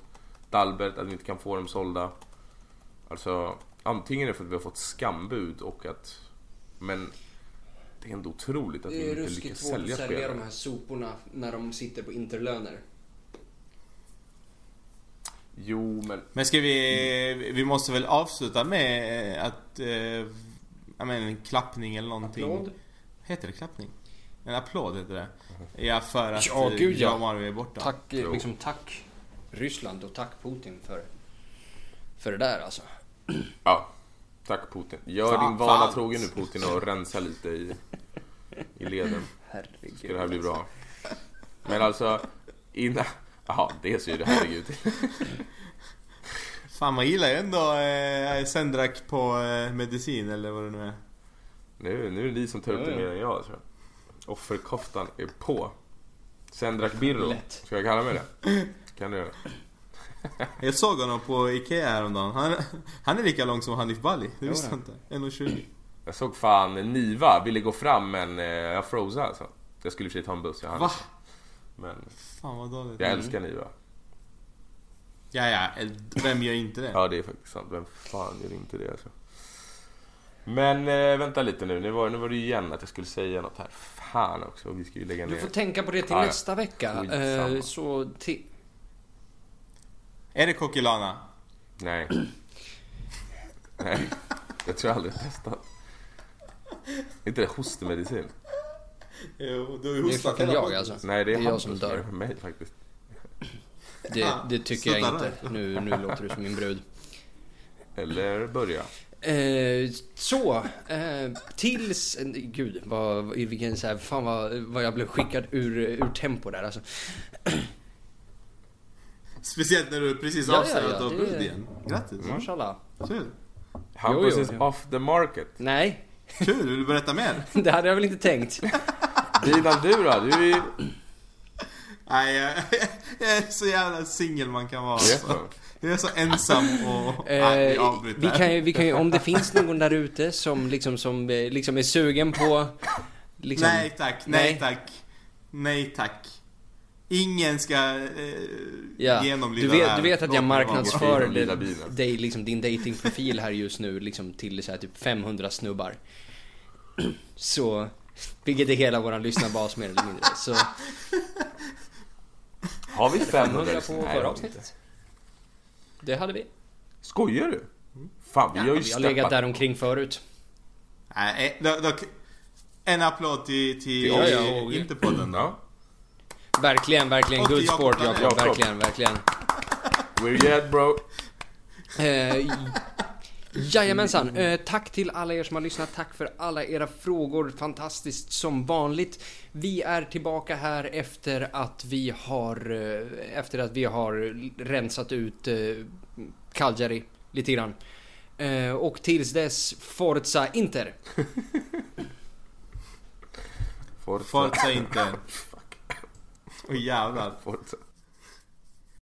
B: Dalbert, att vi inte kan få dem sålda. Alltså, antingen är det för att vi har fått skambud och att... Men det är ändå otroligt att
A: Det
B: vi
A: är
B: inte
A: ruskigt
B: lyckas
A: svårt att
B: sälja
A: sälja
B: spelare.
A: de här soporna när de sitter på interlöner.
B: Jo, men...
C: Men ska vi... Vi måste väl avsluta med eh, att... Eh, jag menar en klappning eller någonting.
A: Applåd.
C: Heter det klappning? En applåd heter det. Ja, för att
A: Ja, gud, ja.
C: Jao Mario är borta.
A: Tack, eh, liksom tack Ryssland och tack Putin för, för det där alltså.
B: Ja, tack Putin. Gör
C: Fan,
B: din vana
C: fan.
B: trogen nu Putin och rensa lite i, i leden.
A: Herregud.
B: Ska det här bli bra. Men alltså, innan... Jaha, det ser ju det herregud.
C: Fan man gillar ju ändå eh, Sendrak på eh, medicin eller vad det nu är.
B: Nu, nu är det ni som tar upp det mer än jag tror jag. Offerkoftan är på. Sendrak Birro. Ska jag kalla mig det? *laughs* Kan du göra. *laughs*
C: Jag såg honom på Ikea häromdagen. Han, han är lika lång som Hanif Bali. Det visste jag inte. 1,20.
B: Jag såg fan Niva ville gå fram men eh, jag froze alltså. Jag skulle i och för sig ta en buss, jag hann
C: Va?
B: Men
C: Fan vad dåligt.
B: jag älskar Niva.
C: Ja, ja. Vem gör inte det?
B: Ja, det är faktiskt sant. Vem fan gör inte det alltså? Men eh, vänta lite nu. Nu var, nu var det igen att jag skulle säga något här. Fan också. Vi ska ju lägga ner.
A: Du får tänka på det till
B: ja.
A: nästa vecka. Eh, så
C: Är det Kokilana?
B: Nej. Nej. Jag tror jag aldrig jag testat. Är inte det hostermedicin?
C: Jo, du har ju
A: det är
C: hostat
A: fucking
C: hela
A: jag
C: podden.
A: alltså.
B: Nej, det är,
A: Det är jag som dör.
B: är för mig faktiskt.
A: Det, det tycker jag
C: Sluta
A: inte. Nu, nu låter du som min brud.
B: Eller börja.
A: Eh, så, eh, tills... eh, Gud, vad, vilken så här, fan vad, vad jag blev skickad ur, ur tempo där alltså.
C: Speciellt när du precis
A: Ja, ja,
C: avslöjat
A: ja,
C: att du har
A: det-
C: brud igen. Grattis.
A: Mashallah.
C: Kul.
B: Hampus
A: jo,
B: is
A: jo.
B: off the market.
A: Nej,
C: Kul, vill du berätta mer? *laughs*
A: det hade jag väl inte tänkt. *laughs*
B: Dilan du då? Du är ju...
C: Nej, jag, *laughs* jag är så jävla singel man kan vara.
B: Det är
C: Alltså.
B: så.
C: Jag är så ensam och... Nej, vi
A: Eh,
C: avbryter
A: vi
C: här.
A: kan ju, vi kan ju, om det finns någon där ute som liksom, som eh, liksom är sugen på... Liksom,
C: Nej tack, nej,
A: Nej.
C: tack. Nej tack. Ingen ska eh,
A: Ja,
C: genomlida
A: du
C: det
A: vet,
C: här.
A: du vet att jag marknadsför det- dig, liksom, din datingprofil här just nu liksom, till så här, typ 500 snubbar. Så, vilket är hela våran lyssnarbas mer eller mindre. Så,
B: Har vi 500
A: 500 på förra
B: det
A: avsnittet. Det hade vi.
B: Skojar du? Fan, vi har ju
A: Vi har legat där omkring förut.
C: Nej, eh, då, en applåd till, till
A: Ja, ja, och-
C: inte podden då.
B: Ja.
A: Verkligen, verkligen. Good sport. Jakob.
B: Jakob.
A: Verkligen, verkligen.
B: We're yet bro.
A: Eh, jajamensan. Eh, tack till alla er som har lyssnat. Tack för alla era frågor. Fantastiskt som vanligt. Vi är tillbaka här efter att vi har, eh, efter att vi har rensat ut eh, Cagliari lite grann. Eh, och tills dess, Forza Inter.
B: Forza.
C: Forza inte. Åh jävlar.
B: Forza.